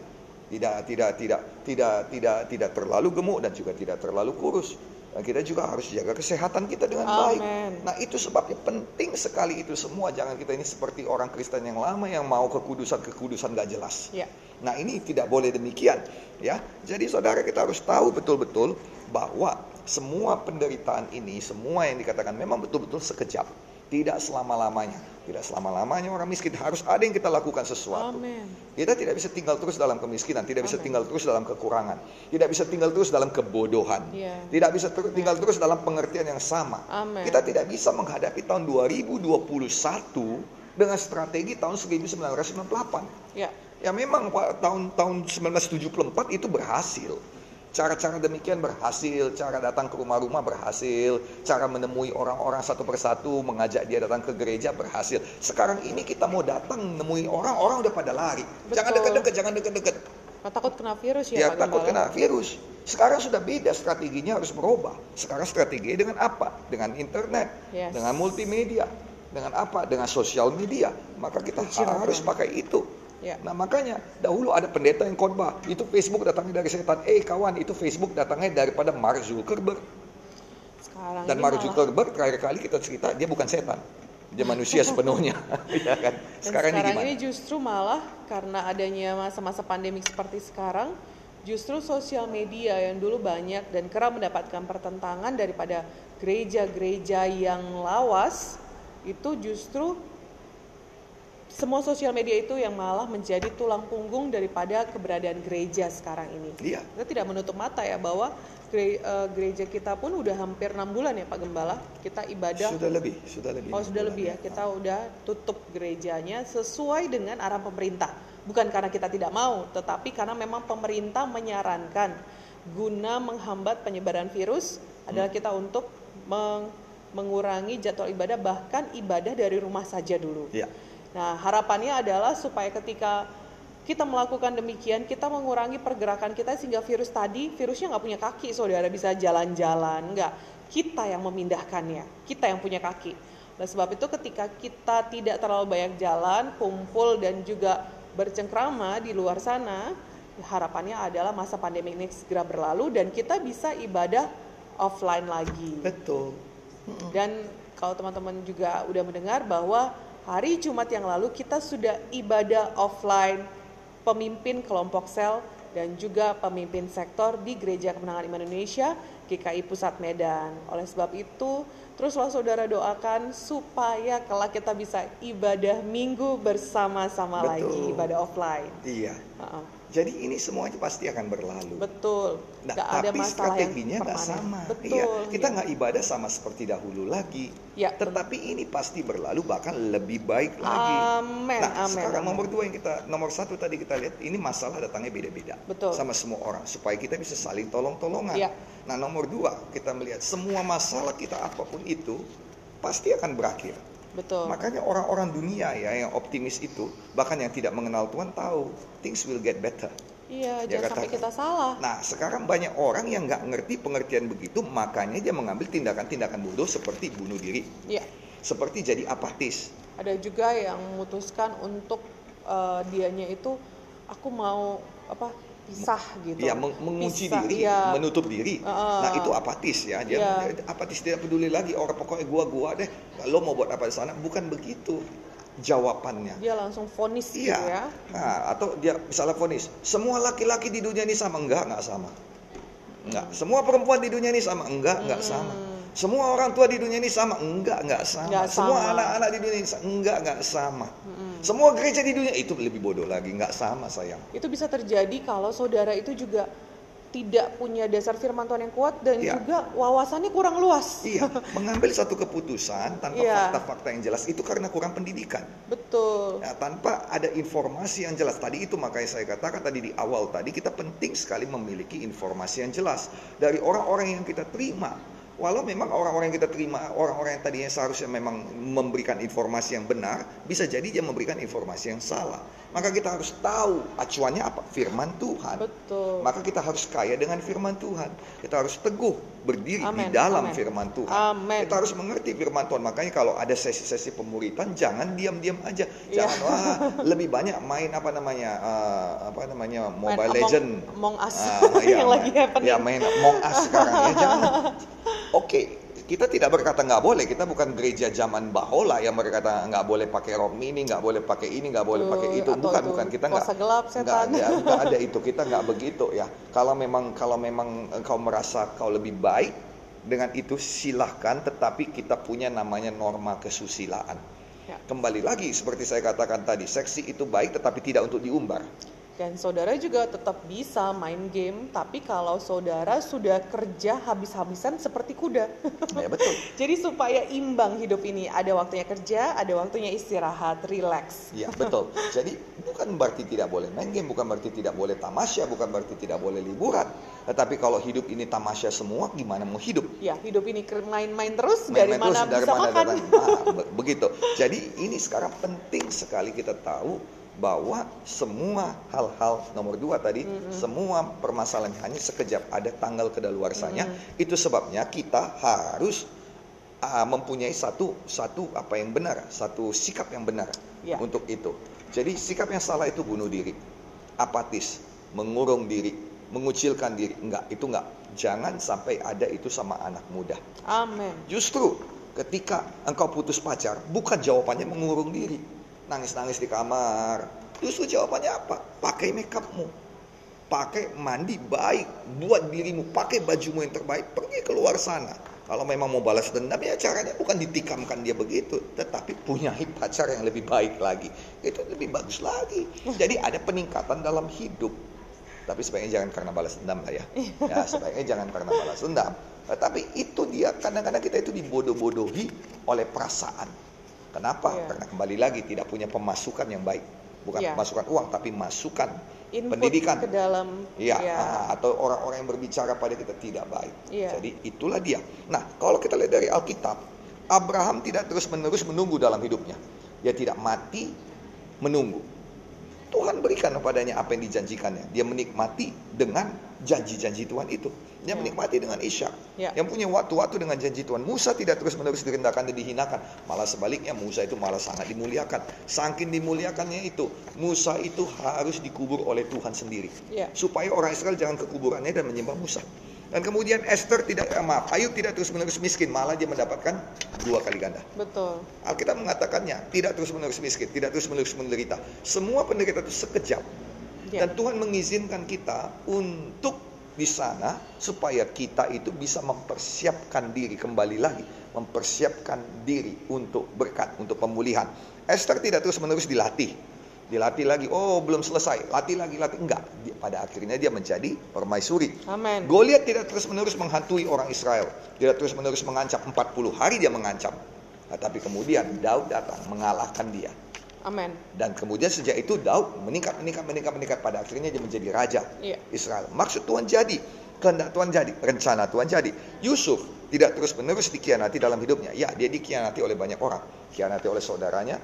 Tidak tidak tidak tidak tidak tidak terlalu gemuk dan juga tidak terlalu kurus. Dan kita juga harus jaga kesehatan kita dengan baik. Amin. Nah, itu sebabnya penting sekali itu semua. Jangan kita ini seperti orang Kristen yang lama yang mau kekudusan-kekudusan gak jelas. Ya. Nah ini tidak boleh demikian ya. Jadi saudara kita harus tahu betul-betul bahwa semua penderitaan ini, semua yang dikatakan memang betul-betul sekejap. Tidak selama-lamanya. Tidak selama-lamanya orang miskin. Harus ada yang kita lakukan sesuatu. Amin. Kita tidak bisa tinggal terus dalam kemiskinan, tidak bisa Amin. tinggal terus dalam kekurangan, tidak bisa tinggal terus dalam kebodohan, Iya. tidak bisa ter- tinggal terus dalam pengertian yang sama. Amin. Kita tidak bisa menghadapi tahun 2021 dengan strategi tahun 1998. Ya. Ya memang Pak tahun tahun 1974 itu berhasil. Cara-cara demikian berhasil, cara datang ke rumah-rumah berhasil, cara menemui orang-orang satu persatu, mengajak dia datang ke gereja berhasil. Sekarang ini kita mau datang menemui orang, orang udah pada lari. Jangan Betul. deket-deket, jangan deket-deket. Takut kena virus ya, Ya Pak takut Gembala? kena virus. Sekarang sudah beda strateginya harus berubah. Sekarang strateginya dengan apa? Dengan internet, Yes. dengan multimedia, dengan apa? Dengan sosial media. Maka kita harus pakai itu. Ya. Nah makanya dahulu ada pendeta yang khotbah, itu Facebook datangnya dari setan. Eh kawan, itu Facebook datangnya daripada Mark Zuckerberg. Sekarang Dan Mark malah- Zuckerberg terakhir kali kita cerita dia bukan setan, dia manusia sepenuhnya. ya kan? Dan Sekarang, ini gimana? ini justru malah karena adanya masa-masa pandemik seperti sekarang, justru sosial media yang dulu banyak dan kerap mendapatkan pertentangan daripada gereja-gereja yang lawas, itu justru semua sosial media itu yang malah menjadi tulang punggung daripada keberadaan gereja sekarang ini. Iya. Kita tidak menutup mata ya bahwa gere- eh, gereja kita pun udah hampir enam bulan ya Pak Gembala, kita ibadah Sudah lebih, sudah lebih. Oh sudah lebih ya, kita udah tutup gerejanya sesuai dengan arahan pemerintah. Bukan karena kita tidak mau, tetapi karena memang pemerintah menyarankan guna menghambat penyebaran virus adalah kita untuk meng- mengurangi jadwal ibadah bahkan ibadah dari rumah saja dulu. Iya. Nah harapannya adalah supaya ketika kita melakukan demikian kita mengurangi pergerakan kita sehingga virus tadi virusnya nggak punya kaki saudara. Bisa jalan-jalan nggak? Kita yang memindahkannya kita yang punya kaki. Oleh sebab itu ketika kita tidak terlalu banyak jalan kumpul dan juga bercengkrama di luar sana harapannya adalah masa pandemi ini segera berlalu dan kita bisa ibadah offline lagi. Betul. dan kalau teman-teman juga udah mendengar bahwa hari Jumat yang lalu kita sudah ibadah offline pemimpin kelompok sel dan juga pemimpin sektor di Gereja Kemenangan Iman Indonesia GKI Pusat Medan. Oleh sebab itu, teruslah saudara doakan supaya kelak kita bisa ibadah minggu bersama-sama lagi, ibadah offline. Iya. Heeh. Jadi ini semuanya pasti akan berlalu. Betul. Nah, ada tapi masalah yang strateginya nggak sama. Betul. Iya, kita ya. nggak ibadah sama seperti dahulu lagi. Ya, Tetapi ini pasti berlalu bahkan lebih baik lagi. Amin, Nah, amin, sekarang nomor dua yang kita nomor satu tadi kita lihat ini masalah datangnya beda-beda Betul. sama semua orang supaya kita bisa saling tolong-tolongan. Iya. Nah, nomor dua kita melihat semua masalah kita apa pun itu pasti akan berakhir. Betul. Makanya orang-orang dunia ya yang optimis itu bahkan yang tidak mengenal Tuhan tahu things will get better. Iya, Dia jangan sampai katakan. kita salah. Nah, sekarang banyak orang yang nggak ngerti pengertian begitu, makanya dia mengambil tindakan-tindakan bodoh seperti bunuh diri, Iya. seperti jadi apatis. Ada juga yang memutuskan untuk eh, dianya itu aku mau apa pisah gitu. Ya, meng- mengunci Pisah, diri, iya. menutup diri. Heeh. Nah, itu apatis ya. Dia, Iya. dia apatis tidak peduli lagi orang pokoknya gua gua deh. Lo mau buat apa di sana? Bukan begitu jawabannya. Dia langsung vonis gitu Iya. ya. Nah, atau dia misalnya vonis, semua laki-laki di dunia ini sama enggak? Enggak sama. Enggak. Semua perempuan di dunia ini sama enggak? Enggak Hmm. sama. Semua orang tua di dunia ini sama enggak? Enggak sama. Enggak Semua anak-anak di dunia ini sama enggak? Enggak sama. Mm-mm. Semua gereja di dunia itu lebih bodoh lagi, enggak sama sayang. Itu bisa terjadi kalau saudara itu juga tidak punya dasar firman Tuhan yang kuat dan Iya. juga wawasannya kurang luas. Iya, mengambil satu keputusan tanpa Iya. fakta-fakta yang jelas itu karena kurang pendidikan. Betul. Ya, tanpa ada informasi yang jelas. Tadi itu makanya saya katakan tadi di awal tadi kita penting sekali memiliki informasi yang jelas dari orang-orang yang kita terima. Walau memang orang-orang yang kita terima, orang-orang yang tadinya seharusnya memang memberikan informasi yang benar, bisa jadi dia memberikan informasi yang salah. Maka kita harus tahu acuannya apa? Firman Tuhan. Betul. Maka kita harus kaya dengan firman Tuhan. Kita harus teguh berdiri Amin, di dalam amin. firman Tuhan. Amin. Kita harus mengerti firman Tuhan. Makanya kalau ada sesi-sesi pemuritan jangan diam-diam aja. Iya. Jangan wah lebih banyak main apa namanya eh, apa namanya Mobile Among- Legend. Among Us Ah, yang main- lagi happening. Ya main Among Us sekarang ya. Jangan. Oke, kita tidak berkata nggak boleh. Kita bukan gereja zaman bahola yang berkata nggak boleh pakai rok mini, nggak boleh pakai ini, nggak boleh pakai itu. atau Bukan, itu bukan. Kita nggak gelap, nggak ada, nggak ada itu. Kita nggak begitu ya. Kalau memang kalau memang engkau merasa kau lebih baik dengan itu silahkan. Tetapi kita punya namanya norma kesusilaan. Ya. Kembali lagi seperti saya katakan tadi, seksi itu baik tetapi tidak untuk diumbar. Dan saudara juga tetap bisa main game, tapi kalau saudara sudah kerja habis-habisan seperti kuda. Ya betul. Jadi supaya imbang hidup ini, ada waktunya kerja, ada waktunya istirahat, relax. Ya betul. Jadi bukan berarti tidak boleh main game, bukan berarti tidak boleh tamasya, bukan berarti tidak boleh liburan. Tetapi kalau hidup ini tamasya semua, gimana mau hidup? Ya, hidup ini main-main terus, Main- dari main mana terus, dari bisa mana makan? datang. Nah, be- begitu. Jadi ini sekarang penting sekali kita tahu bahwa semua hal-hal nomor dua tadi, semua permasalahan hanya sekejap ada tanggal kedaluarsanya. Itu sebabnya kita harus ah, mempunyai satu satu apa yang benar, satu sikap yang benar Ya. untuk itu. Jadi sikap yang salah itu bunuh diri, apatis, mengurung diri, mengucilkan diri. Enggak, itu enggak. Jangan sampai ada itu sama anak muda. Amin. Justru ketika engkau putus pacar, bukan jawabannya mengurung diri. Nangis-nangis di kamar. Justru jawabannya apa? Pakai makeupmu. Pakai mandi baik. Buat dirimu. Pakai bajumu yang terbaik. Pergi keluar sana. Kalau memang mau balas dendam ya caranya bukan ditikamkan dia begitu. Tetapi punya pacar yang lebih baik lagi. Itu lebih bagus lagi. Jadi ada peningkatan dalam hidup. Tapi sebaiknya jangan karena balas dendam lah ya. Ya sebaiknya jangan karena balas dendam. Tapi itu dia kadang-kadang kita itu dibodoh-bodohi oleh perasaan. Kenapa? Iya. Karena kembali lagi tidak punya pemasukan yang baik. Bukan Iya. pemasukan uang tapi masukan Input pendidikan. ke dalam. Iya, ya. ah, atau orang-orang yang berbicara pada kita tidak baik. Iya. Jadi itulah dia. Nah, kalau kita lihat dari Alkitab, Abraham tidak terus-menerus menunggu dalam hidupnya. Dia tidak mati menunggu. Tuhan berikan kepadanya apa yang dijanjikannya. Dia menikmati dengan janji-janji Tuhan itu. Dia Ya. menikmati dengan Ishak. Ya. Yang punya waktu-waktu dengan janji Tuhan. Musa tidak terus-menerus direndahkan dan dihinakan. Malah sebaliknya Musa itu malah sangat dimuliakan. Saking dimuliakannya itu, Musa itu harus dikubur oleh Tuhan sendiri. Ya. Supaya orang Israel jangan ke kuburannya dan menyembah Musa. Dan kemudian Esther tidak, eh, maaf, Ayub tidak terus-menerus miskin. Malah dia mendapatkan dua kali ganda. Betul. Alkitab mengatakannya tidak terus-menerus miskin, tidak terus-menerus menderita. Semua penderita itu sekejap. Ya. Dan Tuhan mengizinkan kita untuk di sana supaya kita itu bisa mempersiapkan diri kembali lagi, mempersiapkan diri untuk berkat, untuk pemulihan. Esther tidak terus-menerus dilatih. Dilatih lagi, oh belum selesai, latih lagi, latih enggak. Dia- Pada akhirnya dia menjadi permaisuri. Amin. Goliat tidak terus-menerus menghantui orang Israel. Tidak terus-menerus mengancam 40 hari dia mengancam. Nah, tapi kemudian Daud datang mengalahkan dia. Amin. Dan kemudian sejak itu Daud meningkat, meningkat, meningkat, meningkat. Pada akhirnya dia menjadi raja Iya. Israel. Maksud Tuhan jadi. Kehendak Tuhan jadi. Rencana Tuhan jadi. Yusuf tidak terus-menerus dikhianati dalam hidupnya. Ya, dia dikhianati oleh banyak orang. Dikhianati oleh saudaranya.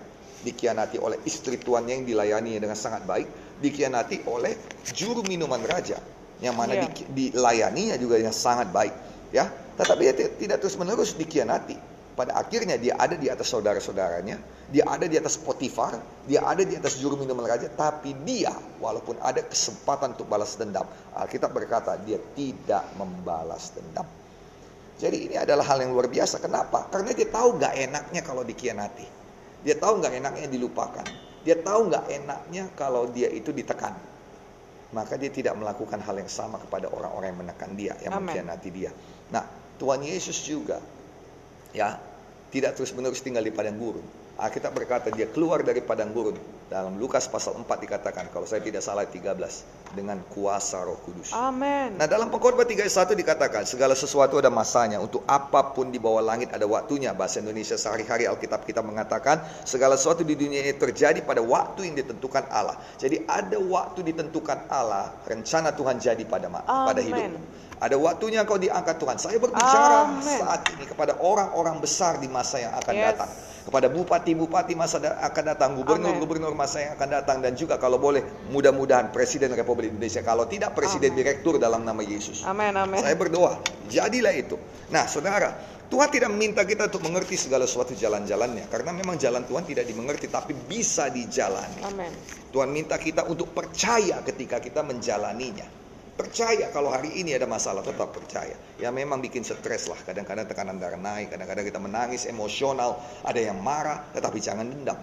Dikhianati oleh istri tuannya yang dilayani dengan sangat baik. Dikhianati oleh juru minuman raja. Yang mana Iya. di- dilayaninya juga yang sangat baik. Ya, tetapi dia ti- tidak terus-menerus dikhianati. Pada akhirnya dia ada di atas saudara-saudaranya, dia ada di atas Potifar, dia ada di atas juru minuman raja, tapi dia walaupun ada kesempatan untuk balas dendam, Alkitab berkata dia tidak membalas dendam. Jadi ini adalah hal yang luar biasa. Kenapa? Karena dia tahu gak enaknya kalau dikhianati. Dia tahu gak enaknya dilupakan. Dia tahu gak enaknya kalau dia itu ditekan. Maka dia tidak melakukan hal yang sama kepada orang-orang yang menekan dia, yang mengkhianati dia. Nah, Tuhan Yesus juga ya tidak terus-menerus tinggal di padang gurun. Alkitab berkata dia keluar dari padang gurun. Dalam Lukas pasal 4 dikatakan kalau saya tidak salah 13 dengan kuasa Roh Kudus. Amin. Nah dalam pengkhotbah 31 dikatakan segala sesuatu ada masanya untuk apa pun di bawah langit ada waktunya bahasa Indonesia sehari-hari Alkitab kita mengatakan segala sesuatu di dunia ini terjadi pada waktu yang ditentukan Allah. Jadi ada waktu ditentukan Allah rencana Tuhan jadi pada ma- pada Amen. hidupmu. Ada waktunya kau diangkat Tuhan. Saya berbicara Amen. saat ini kepada orang-orang besar di masa yang akan Yes. datang. Kepada bupati-bupati masa da- akan datang, gubernur-gubernur masa yang akan datang dan juga kalau boleh mudah-mudahan Presiden Republik Indonesia. Kalau tidak Presiden Amen. Direktur dalam nama Yesus. Amin. Amin. Saya berdoa, jadilah itu. Nah, saudara, Tuhan tidak meminta kita untuk mengerti segala sesuatu jalan-jalannya. Karena memang jalan Tuhan tidak dimengerti, tapi bisa dijalani. Amin. Tuhan minta kita untuk percaya ketika kita menjalaninya. Percaya kalau hari ini ada masalah, tetap percaya. Ya memang bikin stres lah, kadang-kadang tekanan darah naik, kadang-kadang kita menangis, emosional, ada yang marah, tetapi jangan dendam.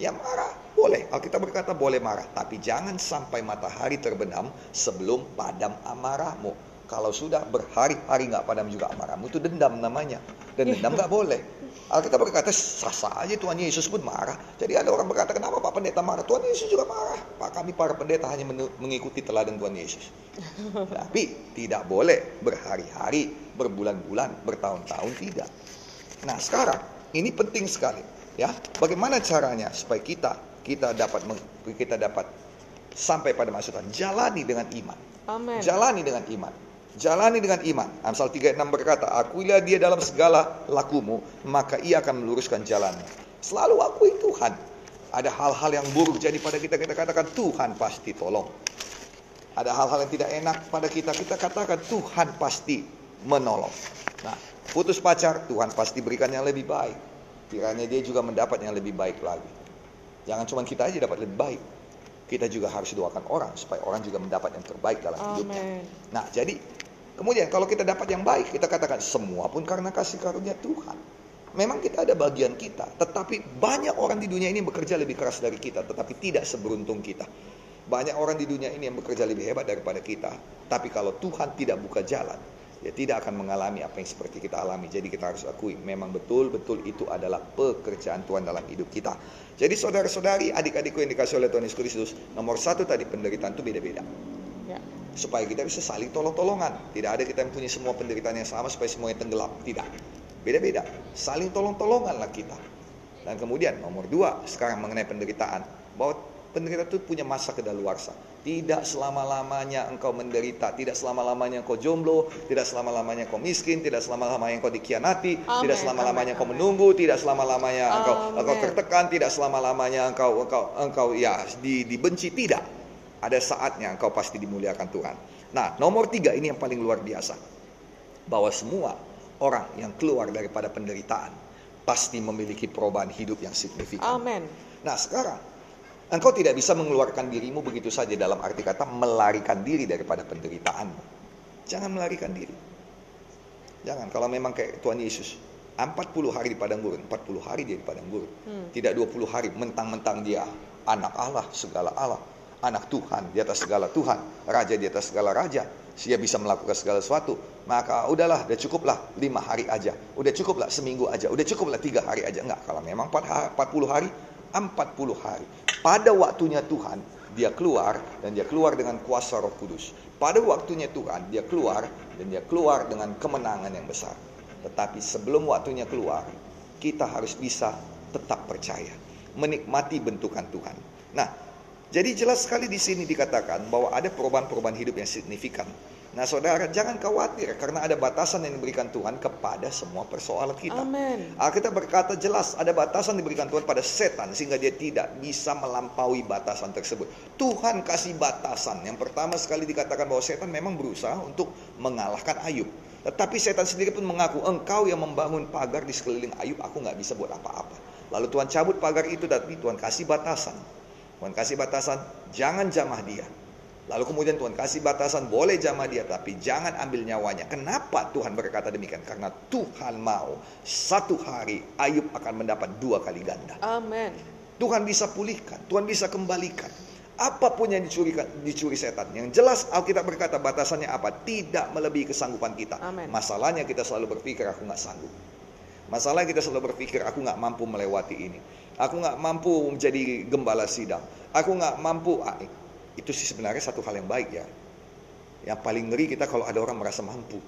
Ya marah, boleh. Alkitab berkata boleh marah, tapi jangan sampai matahari terbenam sebelum padam amarahmu. Kalau sudah berhari-hari nggak padam juga amarahmu itu dendam namanya. Dan dendam nggak boleh. Alkitab berkata sah-sah aja Tuhan Yesus pun marah. Jadi ada orang berkata kenapa Pak Pendeta marah? Tuhan Yesus juga marah. Pak kami para pendeta hanya mengikuti teladan Tuhan Yesus. Tapi tidak boleh berhari-hari, berbulan-bulan, bertahun-tahun tidak. Nah sekarang ini penting sekali ya. Bagaimana caranya supaya kita kita dapat kita dapat sampai pada maksudnya jalani dengan iman. Amen. Jalani dengan iman. Jalani dengan iman. Amsal 3 6 berkata, Akuilah dia dalam segala lakumu, maka ia akan meluruskan jalanmu. Selalu akui Tuhan. Ada hal-hal yang buruk jadi pada kita, kita katakan Tuhan pasti tolong. Ada hal-hal yang tidak enak pada kita, kita katakan Tuhan pasti menolong. Nah, putus pacar, Tuhan pasti berikan yang lebih baik. Kiranya dia juga mendapat yang lebih baik lagi. Jangan cuma kita aja dapat lebih baik. Kita juga harus doakan orang supaya orang juga mendapat yang terbaik dalam hidupnya. Nah, jadi Kemudian kalau kita dapat yang baik, kita katakan semua pun karena kasih karunia Tuhan. Memang kita ada bagian kita, tetapi banyak orang di dunia ini bekerja lebih keras dari kita, tetapi tidak seberuntung kita. Banyak orang di dunia ini yang bekerja lebih hebat daripada kita, tapi kalau Tuhan tidak buka jalan, ya tidak akan mengalami apa yang seperti kita alami. Jadi kita harus akui, memang betul-betul itu adalah pekerjaan Tuhan dalam hidup kita. Jadi saudara-saudari, adik-adikku yang dikasih oleh Tuhan Yesus Kristus, nomor satu tadi penderitaan itu beda-beda supaya kita bisa saling tolong-tolongan. Tidak ada kita yang punya semua penderitaan yang sama supaya semuanya tenggelam. Tidak. Beda-beda. Saling tolong-tolonganlah kita. Dan kemudian nomor dua sekarang mengenai penderitaan. Bahwa penderita itu punya masa kedaluarsa. Tidak selama-lamanya engkau menderita, tidak selama-lamanya engkau jomblo, tidak selama-lamanya engkau miskin, tidak selama-lamanya engkau dikhianati, Amen. tidak selama-lamanya engkau menunggu, tidak selama-lamanya engkau engkau tertekan, tidak selama-lamanya engkau engkau engkau ya dibenci, tidak ada saatnya engkau pasti dimuliakan Tuhan. Nah, nomor tiga ini yang paling luar biasa. Bahwa semua orang yang keluar daripada penderitaan pasti memiliki perubahan hidup yang signifikan. Amin. Nah, sekarang engkau tidak bisa mengeluarkan dirimu begitu saja dalam arti kata melarikan diri daripada penderitaan. Jangan melarikan diri. Jangan kalau memang kayak Tuhan Yesus 40 hari di padang gurun, 40 hari dia di padang gurun. Hmm. Tidak 20 hari mentang-mentang dia anak Allah, segala Allah anak Tuhan di atas segala Tuhan, raja di atas segala raja, dia bisa melakukan segala sesuatu, maka udahlah, udah cukuplah lima hari aja, udah cukuplah seminggu aja, udah cukuplah tiga hari aja. Enggak, kalau memang 40 hari, 40 hari. Pada waktunya Tuhan, dia keluar dan dia keluar dengan kuasa roh kudus. Pada waktunya Tuhan, dia keluar dan dia keluar dengan kemenangan yang besar. Tetapi sebelum waktunya keluar, kita harus bisa tetap percaya, menikmati bentukan Tuhan. Nah, jadi jelas sekali di sini dikatakan bahwa ada perubahan-perubahan hidup yang signifikan. Nah saudara jangan khawatir karena ada batasan yang diberikan Tuhan kepada semua persoalan kita. Amin. Alkitab berkata jelas ada batasan diberikan Tuhan pada setan sehingga dia tidak bisa melampaui batasan tersebut. Tuhan kasih batasan. Yang pertama sekali dikatakan bahwa setan memang berusaha untuk mengalahkan Ayub. Tetapi setan sendiri pun mengaku engkau yang membangun pagar di sekeliling Ayub aku nggak bisa buat apa-apa. Lalu Tuhan cabut pagar itu tapi Tuhan kasih batasan. Tuhan kasih batasan, jangan jamah dia. Lalu kemudian Tuhan kasih batasan, boleh jamah dia, tapi jangan ambil nyawanya. Kenapa Tuhan berkata demikian? Karena Tuhan mau satu hari Ayub akan mendapat dua kali ganda. Amin. Tuhan bisa pulihkan, Tuhan bisa kembalikan. Apa pun yang dicuri, dicuri setan. Yang jelas Alkitab berkata batasannya apa? Tidak melebihi kesanggupan kita. Amen. Masalahnya kita selalu berpikir aku nggak sanggup. Masalahnya kita selalu berpikir aku nggak mampu melewati ini. Aku nggak mampu menjadi gembala sidang. Aku nggak mampu. Ah, itu sih sebenarnya satu hal yang baik ya. Yang paling ngeri kita kalau ada orang merasa mampu.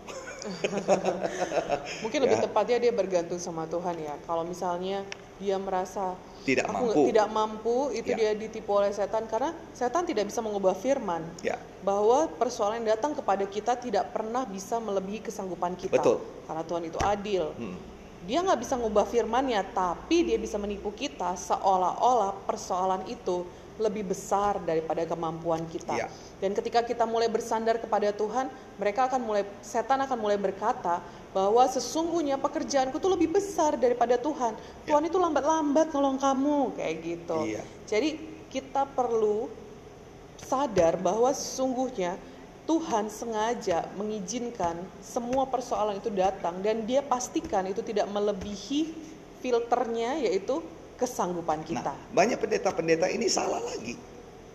Mungkin lebih ya. tepatnya dia bergantung sama Tuhan ya. Kalau misalnya dia merasa tidak aku mampu, tidak mampu, itu ya. dia ditipu oleh setan karena setan tidak bisa mengubah firman. Ya. Bahwa persoalan yang datang kepada kita tidak pernah bisa melebihi kesanggupan kita. Betul. Karena Tuhan itu adil. Hmm dia nggak bisa ngubah firmannya tapi dia bisa menipu kita seolah-olah persoalan itu lebih besar daripada kemampuan kita. Ya. Dan ketika kita mulai bersandar kepada Tuhan, mereka akan mulai setan akan mulai berkata bahwa sesungguhnya pekerjaanku itu lebih besar daripada Tuhan. Ya. Tuhan itu lambat-lambat nolong kamu kayak gitu. Ya. Jadi kita perlu sadar bahwa sesungguhnya Tuhan sengaja mengizinkan semua persoalan itu datang dan dia pastikan itu tidak melebihi filternya yaitu kesanggupan kita. Nah, banyak pendeta-pendeta ini salah lagi.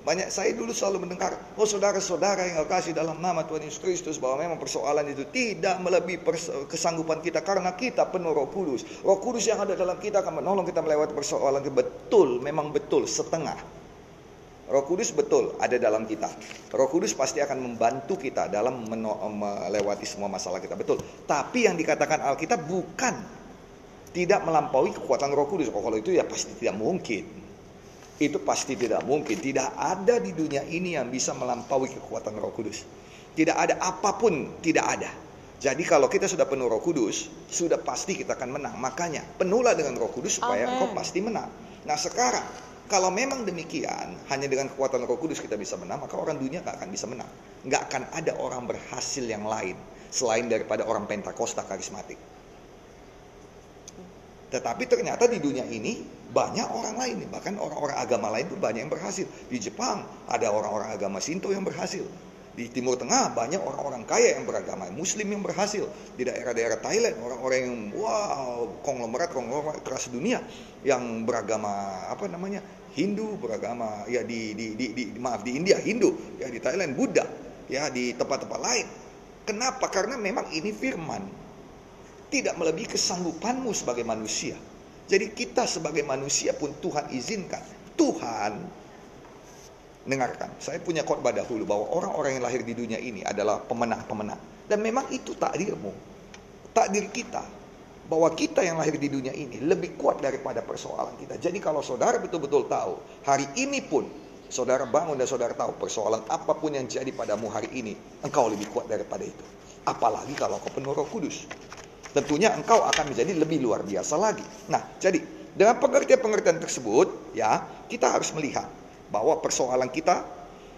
Banyak saya dulu selalu mendengar, oh saudara-saudara yang kasih dalam nama Tuhan Yesus Kristus bahwa memang persoalan itu tidak melebihi kesanggupan kita karena kita penuh Roh Kudus. Roh Kudus yang ada dalam kita akan menolong kita melewati persoalan itu betul, memang betul setengah. Roh Kudus betul ada dalam kita. Roh Kudus pasti akan membantu kita dalam melewati semua masalah kita betul. Tapi yang dikatakan Alkitab bukan tidak melampaui kekuatan Roh Kudus. Oh, kalau itu ya pasti tidak mungkin itu pasti tidak mungkin. Tidak ada di dunia ini yang bisa melampaui kekuatan Roh Kudus. Tidak ada apa pun, tidak ada. Jadi kalau kita sudah penuh Roh Kudus, sudah pasti kita akan menang. Makanya penuhlah dengan Roh Kudus supaya Amen. engkau pasti menang. Nah sekarang kalau memang demikian, hanya dengan kekuatan Roh Kudus kita bisa menang, maka orang dunia gak akan bisa menang. Gak akan ada orang berhasil yang lain selain daripada orang Pentakosta karismatik. Tetapi ternyata di dunia ini banyak orang lain, bahkan orang-orang agama lain pun banyak yang berhasil. Di Jepang ada orang-orang agama Shinto yang berhasil. Di Timur Tengah banyak orang-orang kaya yang beragama Muslim yang berhasil. Di daerah-daerah Thailand orang-orang yang wow konglomerat konglomerat keras dunia yang beragama apa namanya Hindu beragama ya di, di, di, di maaf di India Hindu ya di Thailand Buddha ya di tempat-tempat lain. Kenapa? Karena memang ini firman tidak melebihi kesanggupanmu sebagai manusia. Jadi kita sebagai manusia pun Tuhan izinkan. Tuhan dengarkan, saya punya khotbah dahulu bahwa orang-orang yang lahir di dunia ini adalah pemenang-pemenang. Dan memang itu takdirmu. Takdir kita. Bahwa kita yang lahir di dunia ini lebih kuat daripada persoalan kita. Jadi kalau saudara betul-betul tahu, hari ini pun saudara bangun dan saudara tahu persoalan apa pun yang jadi padamu hari ini, engkau lebih kuat daripada itu. Apalagi kalau kau penuh roh kudus tentunya engkau akan menjadi lebih luar biasa lagi. Nah, jadi dengan pengertian-pengertian tersebut, ya kita harus melihat bahwa persoalan kita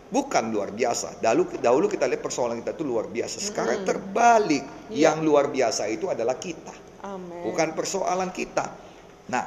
bukan luar biasa. Dahulu, dahulu kita lihat persoalan kita itu luar biasa. Sekarang hmm. terbalik, ya. yang luar biasa itu adalah kita, Amen. bukan persoalan kita. Nah,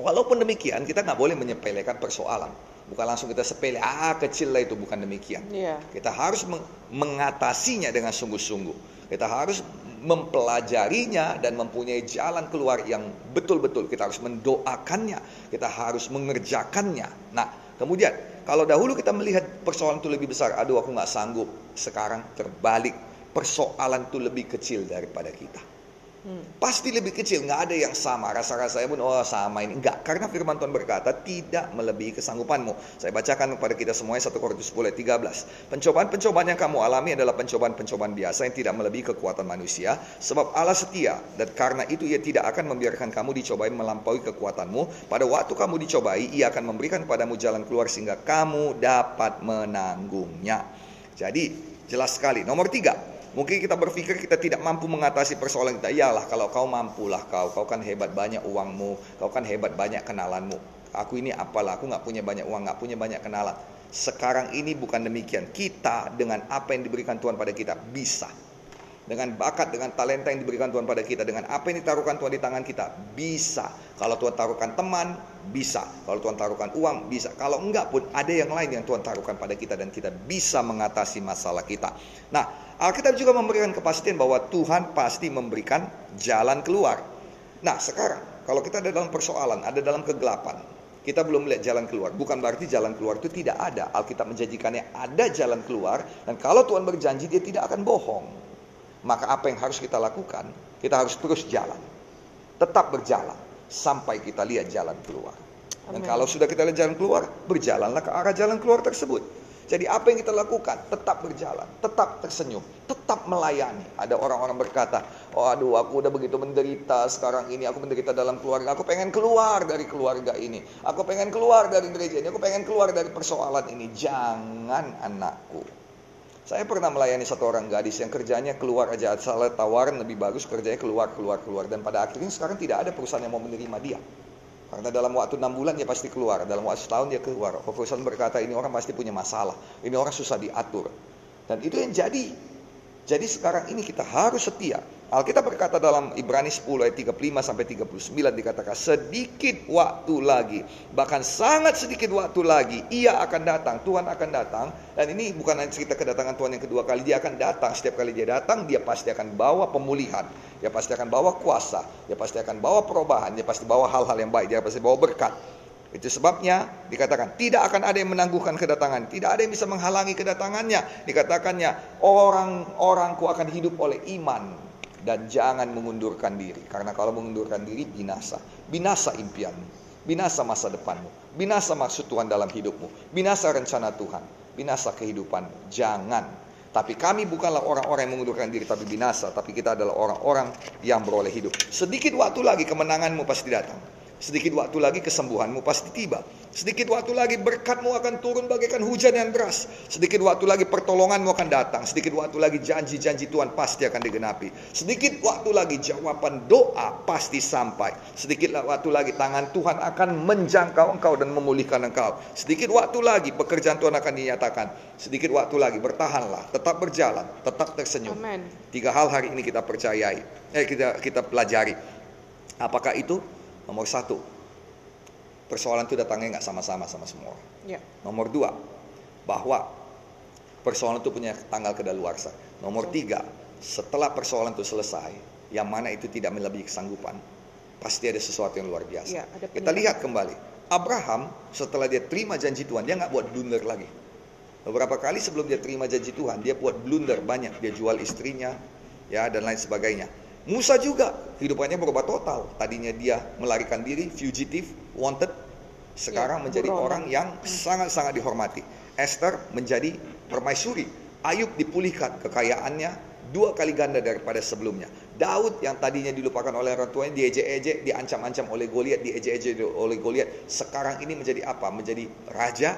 walaupun demikian kita nggak boleh menyepelekan persoalan. Bukan langsung kita sepele, ah kecil lah itu bukan demikian. Yeah. Kita harus mengatasinya dengan sungguh-sungguh. Kita harus mempelajarinya dan mempunyai jalan keluar yang betul-betul kita harus mendoakannya, kita harus mengerjakannya. Nah, kemudian kalau dahulu kita melihat persoalan itu lebih besar, aduh aku nggak sanggup. Sekarang terbalik, persoalan itu lebih kecil daripada kita. Hmm. Pasti lebih kecil, nggak ada yang sama. Rasa-rasanya pun, oh sama ini. Enggak, karena firman Tuhan berkata, tidak melebihi kesanggupanmu. Saya bacakan kepada kita semuanya 1 Korintus 10 13. Pencobaan-pencobaan yang kamu alami adalah pencobaan-pencobaan biasa yang tidak melebihi kekuatan manusia. Sebab Allah setia, dan karena itu ia tidak akan membiarkan kamu dicobai melampaui kekuatanmu. Pada waktu kamu dicobai, ia akan memberikan padamu jalan keluar sehingga kamu dapat menanggungnya. Jadi, jelas sekali. Nomor tiga, Mungkin kita berpikir kita tidak mampu mengatasi persoalan kita. Iyalah kalau kau mampulah kau. Kau kan hebat banyak uangmu. Kau kan hebat banyak kenalanmu. Aku ini apalah. Aku nggak punya banyak uang. nggak punya banyak kenalan. Sekarang ini bukan demikian. Kita dengan apa yang diberikan Tuhan pada kita bisa dengan bakat, dengan talenta yang diberikan Tuhan pada kita, dengan apa yang ditaruhkan Tuhan di tangan kita, bisa. Kalau Tuhan taruhkan teman, bisa. Kalau Tuhan taruhkan uang, bisa. Kalau enggak pun ada yang lain yang Tuhan taruhkan pada kita dan kita bisa mengatasi masalah kita. Nah, Alkitab juga memberikan kepastian bahwa Tuhan pasti memberikan jalan keluar. Nah, sekarang kalau kita ada dalam persoalan, ada dalam kegelapan, kita belum melihat jalan keluar. Bukan berarti jalan keluar itu tidak ada. Alkitab menjanjikannya ada jalan keluar dan kalau Tuhan berjanji dia tidak akan bohong. Maka apa yang harus kita lakukan? Kita harus terus jalan. Tetap berjalan sampai kita lihat jalan keluar. Dan Amen. kalau sudah kita lihat jalan keluar, berjalanlah ke arah jalan keluar tersebut. Jadi apa yang kita lakukan? Tetap berjalan, tetap tersenyum, tetap melayani. Ada orang-orang berkata, oh aduh aku udah begitu menderita sekarang ini, aku menderita dalam keluarga, aku pengen keluar dari keluarga ini. Aku pengen keluar dari gereja ini, aku pengen keluar dari persoalan ini. Jangan anakku. Saya pernah melayani satu orang gadis yang kerjanya keluar aja salah tawaran lebih bagus kerjanya keluar keluar keluar dan pada akhirnya sekarang tidak ada perusahaan yang mau menerima dia. Karena dalam waktu enam bulan dia pasti keluar, dalam waktu setahun dia keluar. Perusahaan berkata ini orang pasti punya masalah, ini orang susah diatur. Dan itu yang jadi. Jadi sekarang ini kita harus setia. Alkitab berkata dalam Ibrani 10 ayat 35 sampai 39 dikatakan sedikit waktu lagi, bahkan sangat sedikit waktu lagi ia akan datang, Tuhan akan datang dan ini bukan hanya cerita kedatangan Tuhan yang kedua kali, dia akan datang, setiap kali dia datang dia pasti akan bawa pemulihan, dia pasti akan bawa kuasa, dia pasti akan bawa perubahan, dia pasti bawa hal-hal yang baik, dia pasti bawa berkat. Itu sebabnya dikatakan tidak akan ada yang menangguhkan kedatangan, tidak ada yang bisa menghalangi kedatangannya. Dikatakannya orang-orangku akan hidup oleh iman dan jangan mengundurkan diri. Karena kalau mengundurkan diri binasa, binasa impianmu, binasa masa depanmu, binasa maksud Tuhan dalam hidupmu, binasa rencana Tuhan, binasa kehidupanmu. Jangan. Tapi kami bukanlah orang-orang yang mengundurkan diri tapi binasa, tapi kita adalah orang-orang yang beroleh hidup. Sedikit waktu lagi kemenanganmu pasti datang. Sedikit waktu lagi kesembuhanmu pasti tiba. Sedikit waktu lagi berkatmu akan turun bagaikan hujan yang deras. Sedikit waktu lagi pertolonganmu akan datang. Sedikit waktu lagi janji-janji Tuhan pasti akan digenapi. Sedikit waktu lagi jawaban doa pasti sampai. Sedikit waktu lagi tangan Tuhan akan menjangkau engkau dan memulihkan engkau. Sedikit waktu lagi pekerjaan Tuhan akan dinyatakan. Sedikit waktu lagi bertahanlah, tetap berjalan, tetap tersenyum. Amen. Tiga hal hari ini kita percayai, eh kita kita pelajari. Apakah itu? Nomor satu, persoalan itu datangnya nggak sama-sama sama semua. Ya. Nomor dua, bahwa persoalan itu punya tanggal kedaluarsa. Nomor tiga, setelah persoalan itu selesai, yang mana itu tidak melebihi kesanggupan, pasti ada sesuatu yang luar biasa. Ya, ada Kita lihat kembali, Abraham setelah dia terima janji Tuhan, dia nggak buat blunder lagi. Beberapa kali sebelum dia terima janji Tuhan, dia buat blunder banyak. Dia jual istrinya, ya dan lain sebagainya. Musa juga kehidupannya berubah total. Tadinya dia melarikan diri, fugitive, wanted. Sekarang Ya, menjadi orang yang sangat-sangat dihormati. Esther menjadi permaisuri. Ayub dipulihkan kekayaannya dua kali ganda daripada sebelumnya. Daud yang tadinya dilupakan oleh orang tuanya, diejek-ejek, diancam-ancam oleh Goliat, diejek-ejek oleh Goliat. Sekarang ini menjadi apa? Menjadi raja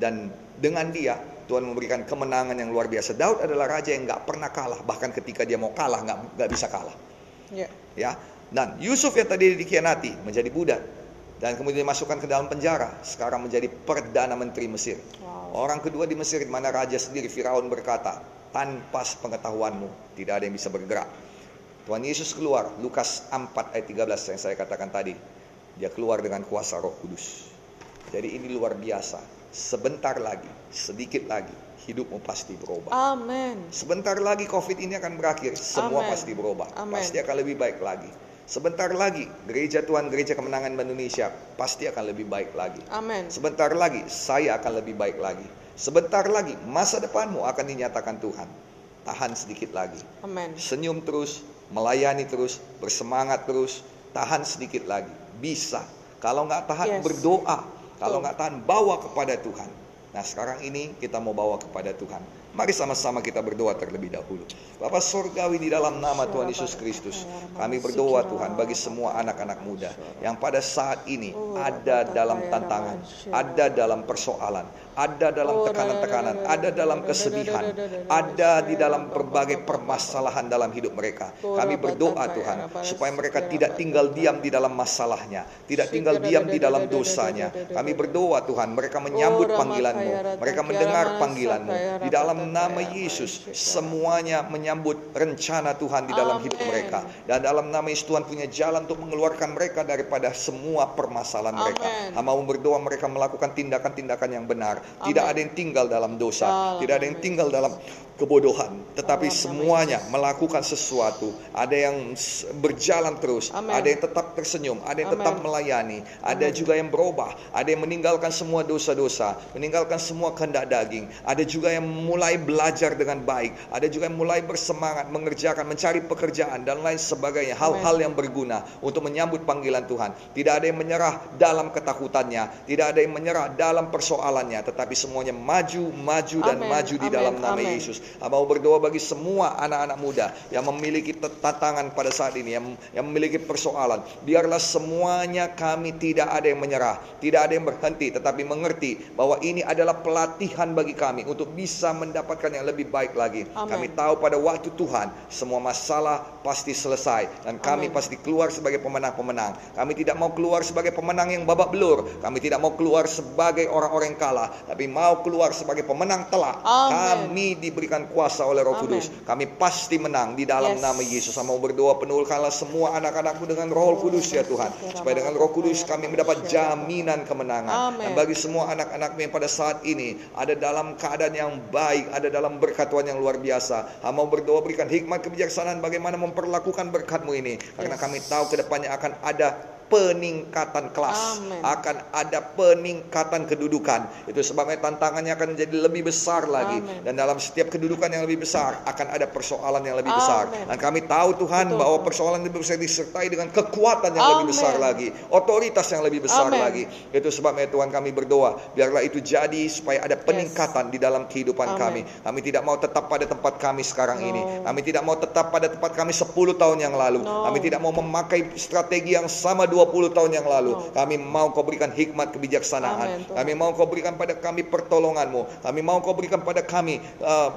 dan dengan dia Tuhan memberikan kemenangan yang luar biasa. Daud adalah raja yang nggak pernah kalah, bahkan ketika dia mau kalah nggak nggak bisa kalah Ya. ya. Dan Yusuf yang tadi dikhianati menjadi budak dan kemudian dimasukkan ke dalam penjara sekarang menjadi perdana menteri Mesir. Wow. orang kedua di Mesir di mana raja sendiri Firaun berkata tanpa pengetahuanmu tidak ada yang bisa bergerak. Tuhan Yesus keluar Lukas 4 ayat 13 yang saya katakan tadi. Dia keluar dengan kuasa Roh Kudus. Jadi ini luar biasa. Sebentar lagi sedikit lagi hidupmu pasti berubah Amin. Sebentar lagi COVID ini akan berakhir, semua Amen. pasti berubah, Amen. pasti akan lebih baik lagi. Sebentar lagi, gereja Tuhan, gereja kemenangan Indonesia pasti akan lebih baik lagi. Amin. Sebentar lagi, saya akan lebih baik lagi. Sebentar lagi, masa depanmu akan dinyatakan Tuhan. Tahan sedikit lagi, Amin. senyum terus, melayani terus, bersemangat terus, tahan sedikit lagi. Bisa. Kalau nggak tahan, Yes. berdoa. Kalau nggak tahan, bawa kepada Tuhan. Nah sekarang ini kita mau bawa kepada Tuhan. Mari sama-sama kita berdoa terlebih dahulu. Bapak Surgawi di dalam nama Tuhan Yesus Kristus. Kami berdoa Tuhan bagi semua anak-anak muda yang pada saat ini ada dalam tantangan, ada dalam persoalan, ada dalam tekanan-tekanan, ada dalam kesedihan, ada di dalam berbagai permasalahan dalam hidup mereka. Kami berdoa Tuhan supaya mereka tidak tinggal diam di dalam masalahnya, tidak tinggal diam di dalam dosanya. Kami berdoa Tuhan mereka menyambut panggilanmu, mereka mendengar panggilanmu. Di dalam nama Yesus semuanya menyambut rencana Tuhan di dalam hidup mereka. Dan dalam nama Yesus Tuhan punya jalan untuk mengeluarkan mereka daripada semua permasalahan mereka. Hamba mau berdoa mereka melakukan tindakan-tindakan yang benar. Tidak ada yang tinggal dalam dosa, tidak ada yang tinggal dalam kebodohan, tetapi semuanya melakukan sesuatu. Ada yang berjalan terus, ada yang tetap tersenyum, ada yang tetap melayani, ada juga yang berubah, ada yang meninggalkan semua dosa-dosa, meninggalkan semua kehendak daging, ada juga yang mulai belajar dengan baik, ada juga yang mulai bersemangat mengerjakan, mencari pekerjaan dan lain sebagainya, hal-hal yang berguna untuk menyambut panggilan Tuhan. Tidak ada yang menyerah dalam ketakutannya, tidak ada yang menyerah dalam persoalannya, tetapi semuanya maju, maju dan Amin. maju di Amin. dalam nama Amin. Yesus. Mau berdoa bagi semua anak-anak muda yang memiliki tantangan pada saat ini, yang, yang memiliki persoalan. Biarlah semuanya kami tidak ada yang menyerah, tidak ada yang berhenti, tetapi mengerti bahwa ini adalah pelatihan bagi kami untuk bisa mendapatkan yang lebih baik lagi. Amin. Kami tahu pada waktu Tuhan semua masalah pasti selesai dan kami Amin. pasti keluar sebagai pemenang-pemenang. Kami tidak mau keluar sebagai pemenang yang babak belur. Kami tidak mau keluar sebagai orang-orang yang kalah, tapi mau keluar sebagai pemenang telak. Amin. Kami diberikan kuasa oleh Roh Amin. Kudus. Kami pasti menang di dalam Yes. nama Yesus. Saya mau berdoa penuhkanlah semua anak-anakmu dengan Roh Kudus ya Tuhan. Supaya dengan Roh Kudus kami mendapat jaminan kemenangan. Amin. Dan bagi semua anak-anakmu yang pada saat ini ada dalam keadaan yang baik, ada dalam berkat Tuhan yang luar biasa. Mau berdoa berikan hikmat kebijaksanaan bagaimana memperlakukan berkatmu ini. Karena Yes. kami tahu ke depannya akan ada peningkatan kelas, Amin. akan ada peningkatan kedudukan. Itu sebabnya tantangannya akan menjadi lebih besar lagi. Amin. Dan dalam setiap kedudukan yang lebih besar akan ada persoalan yang lebih Amin. besar. Dan kami tahu Tuhan Betul, bahwa persoalan itu bisa disertai dengan kekuatan yang lebih Amin. besar lagi, otoritas yang lebih besar Amin. lagi. Itu sebabnya Tuhan kami berdoa, biarlah itu jadi supaya ada peningkatan di dalam kehidupan Amin. kami. Kami tidak mau tetap pada tempat kami sekarang No. ini. Kami tidak mau tetap pada tempat kami 10 tahun yang lalu. No. Kami tidak mau memakai strategi yang sama 20 tahun yang lalu. No. Kami mau kau berikan hikmat kebijaksanaan. Tuhan. kami mau kau berikan pada kami pertolonganmu. Kami mau kau berikan pada kami uh,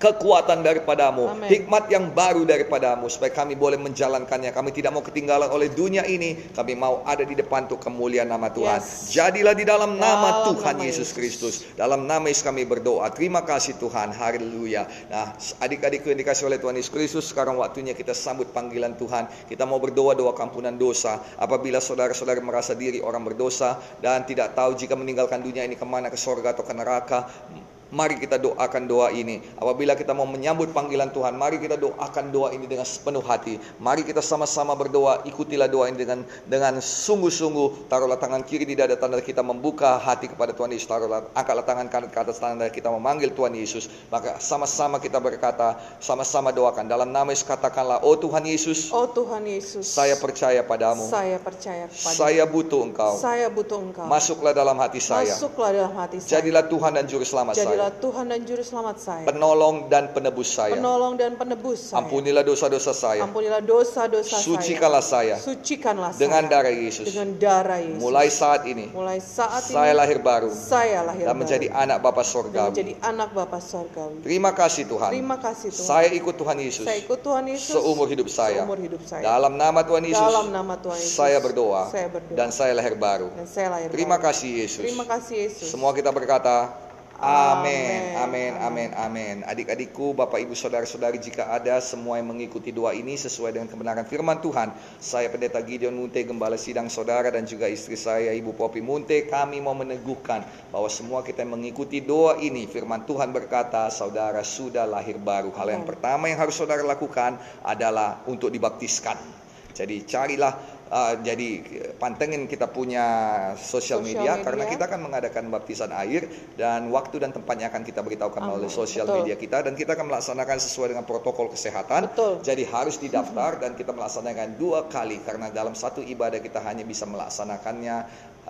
kekuatan daripadamu, Amin. hikmat yang baru daripadamu supaya kami boleh menjalankannya. Kami tidak mau ketinggalan oleh dunia ini. Kami mau ada di depan untuk kemuliaan nama Tuhan. Yes. Jadilah di dalam nama Dalam Tuhan nama Yesus Yesus. Kristus. Dalam nama Yesus kami berdoa. Terima kasih Tuhan. Haleluya. Nah, adik-adikku yang dikasih oleh Tuhan Yesus Kristus, sekarang waktunya kita sambut panggilan Tuhan. Kita mau berdoa doa kampunan dosa. Apabila saudara-saudara merasa diri orang berdosa dan tidak tahu jika meninggalkan dunia ini ke mana ke sorga atau ke neraka, Mari kita doakan doa ini. Apabila kita mau menyambut panggilan Tuhan, mari kita doakan doa ini dengan sepenuh hati. Mari kita sama-sama berdoa, ikutilah doa ini dengan dengan sungguh-sungguh. Taruhlah tangan kiri di dada tanda kita membuka hati kepada Tuhan Yesus. Taruhlah angkatlah tangan kanan ke atas tanda kita memanggil Tuhan Yesus. Maka sama-sama kita berkata, sama-sama doakan dalam nama Yesus katakanlah, "Oh Tuhan Yesus, Oh Tuhan Yesus. saya percaya padamu. Saya percaya kepada Saya butuh Engkau. Saya butuh Engkau. Masuklah dalam hati saya. Masuklah dalam hati saya. Jadilah Tuhan dan juru selamat saya. Jadilah Tuhan dan juru selamat saya. Penolong dan penebus saya. Penolong dan penebus saya. Ampunilah dosa-dosa saya. Ampunilah dosa-dosa saya. Sucikanlah saya Sucikanlah dengan saya. darah Yesus. Dengan darah Yesus. Mulai saat ini Mulai saat saya ini lahir baru saya lahir dan baru. menjadi anak Bapa dan sorgawi. menjadi anak Bapa sorgawi. Terima kasih Tuhan. Terima kasih Tuhan. Saya ikut Tuhan Yesus Saya ikut Tuhan Yesus seumur hidup saya. seumur hidup saya. Dalam nama Tuhan Yesus Dalam nama Tuhan Yesus. saya berdoa Saya berdoa. dan saya lahir baru. dan saya lahir Terima baru. kasih Yesus. Terima kasih Yesus. Semua kita berkata Amin, Amin. amin, amin. Adik-adikku, Bapak Ibu, Saudara-saudari, jika ada semua yang mengikuti doa ini sesuai dengan kebenaran firman Tuhan, saya Pendeta Gideon Munte, Gembala Sidang Saudara dan juga istri saya Ibu Popi Munte, kami mau meneguhkan bahwa semua kita yang mengikuti doa ini, firman Tuhan berkata, saudara sudah lahir baru. Hal yang pertama yang harus saudara lakukan adalah untuk dibaptiskan. Jadi carilah uh, jadi eh, pantengin kita punya sosial media, media. karena kita akan mengadakan baptisan air dan waktu dan tempatnya akan kita beritahukan Amin. melalui sosial Betul. media kita dan kita akan melaksanakan sesuai dengan protokol kesehatan. Betul. Jadi harus didaftar dan kita melaksanakan dua kali karena dalam satu ibadah kita hanya bisa melaksanakannya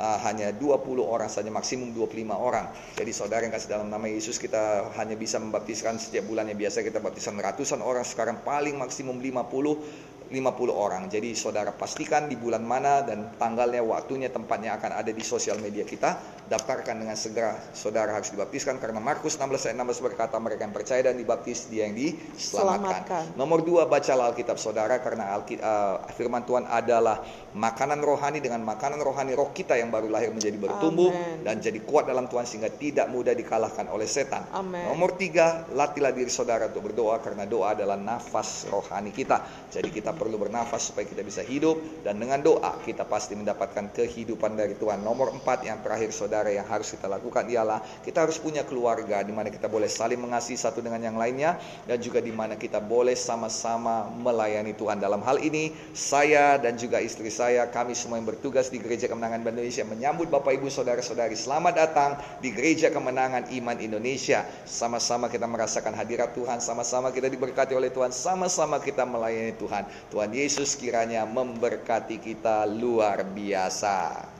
uh, hanya 20 orang saja maksimum 25 orang. Jadi saudara yang kasih dalam nama Yesus kita hanya bisa membaptiskan setiap bulannya biasa kita baptisan ratusan orang sekarang paling maksimum 50 50 orang. Jadi saudara pastikan di bulan mana dan tanggalnya, waktunya, tempatnya akan ada di sosial media kita. Daftarkan dengan segera. Saudara harus dibaptiskan karena Markus 16 ayat 16 berkata mereka yang percaya dan dibaptis dia yang diselamatkan. Selamatkan. Nomor dua bacalah Alkitab saudara karena Alki- uh, firman Tuhan adalah makanan rohani dengan makanan rohani roh kita yang baru lahir menjadi bertumbuh Amin. dan jadi kuat dalam Tuhan sehingga tidak mudah dikalahkan oleh setan. Amin. Nomor tiga, latihlah diri saudara untuk berdoa karena doa adalah nafas rohani kita. Jadi kita perlu bernafas supaya kita bisa hidup dan dengan doa kita pasti mendapatkan kehidupan dari Tuhan. Nomor empat yang terakhir saudara yang harus kita lakukan ialah kita harus punya keluarga di mana kita boleh saling mengasihi satu dengan yang lainnya dan juga di mana kita boleh sama-sama melayani Tuhan. Dalam hal ini saya dan juga istri saya kami semua yang bertugas di Gereja Kemenangan Indonesia menyambut Bapak Ibu saudara-saudari selamat datang di Gereja Kemenangan Iman Indonesia. Sama-sama kita merasakan hadirat Tuhan, sama-sama kita diberkati oleh Tuhan, sama-sama kita melayani Tuhan. Tuhan Yesus kiranya memberkati kita luar biasa.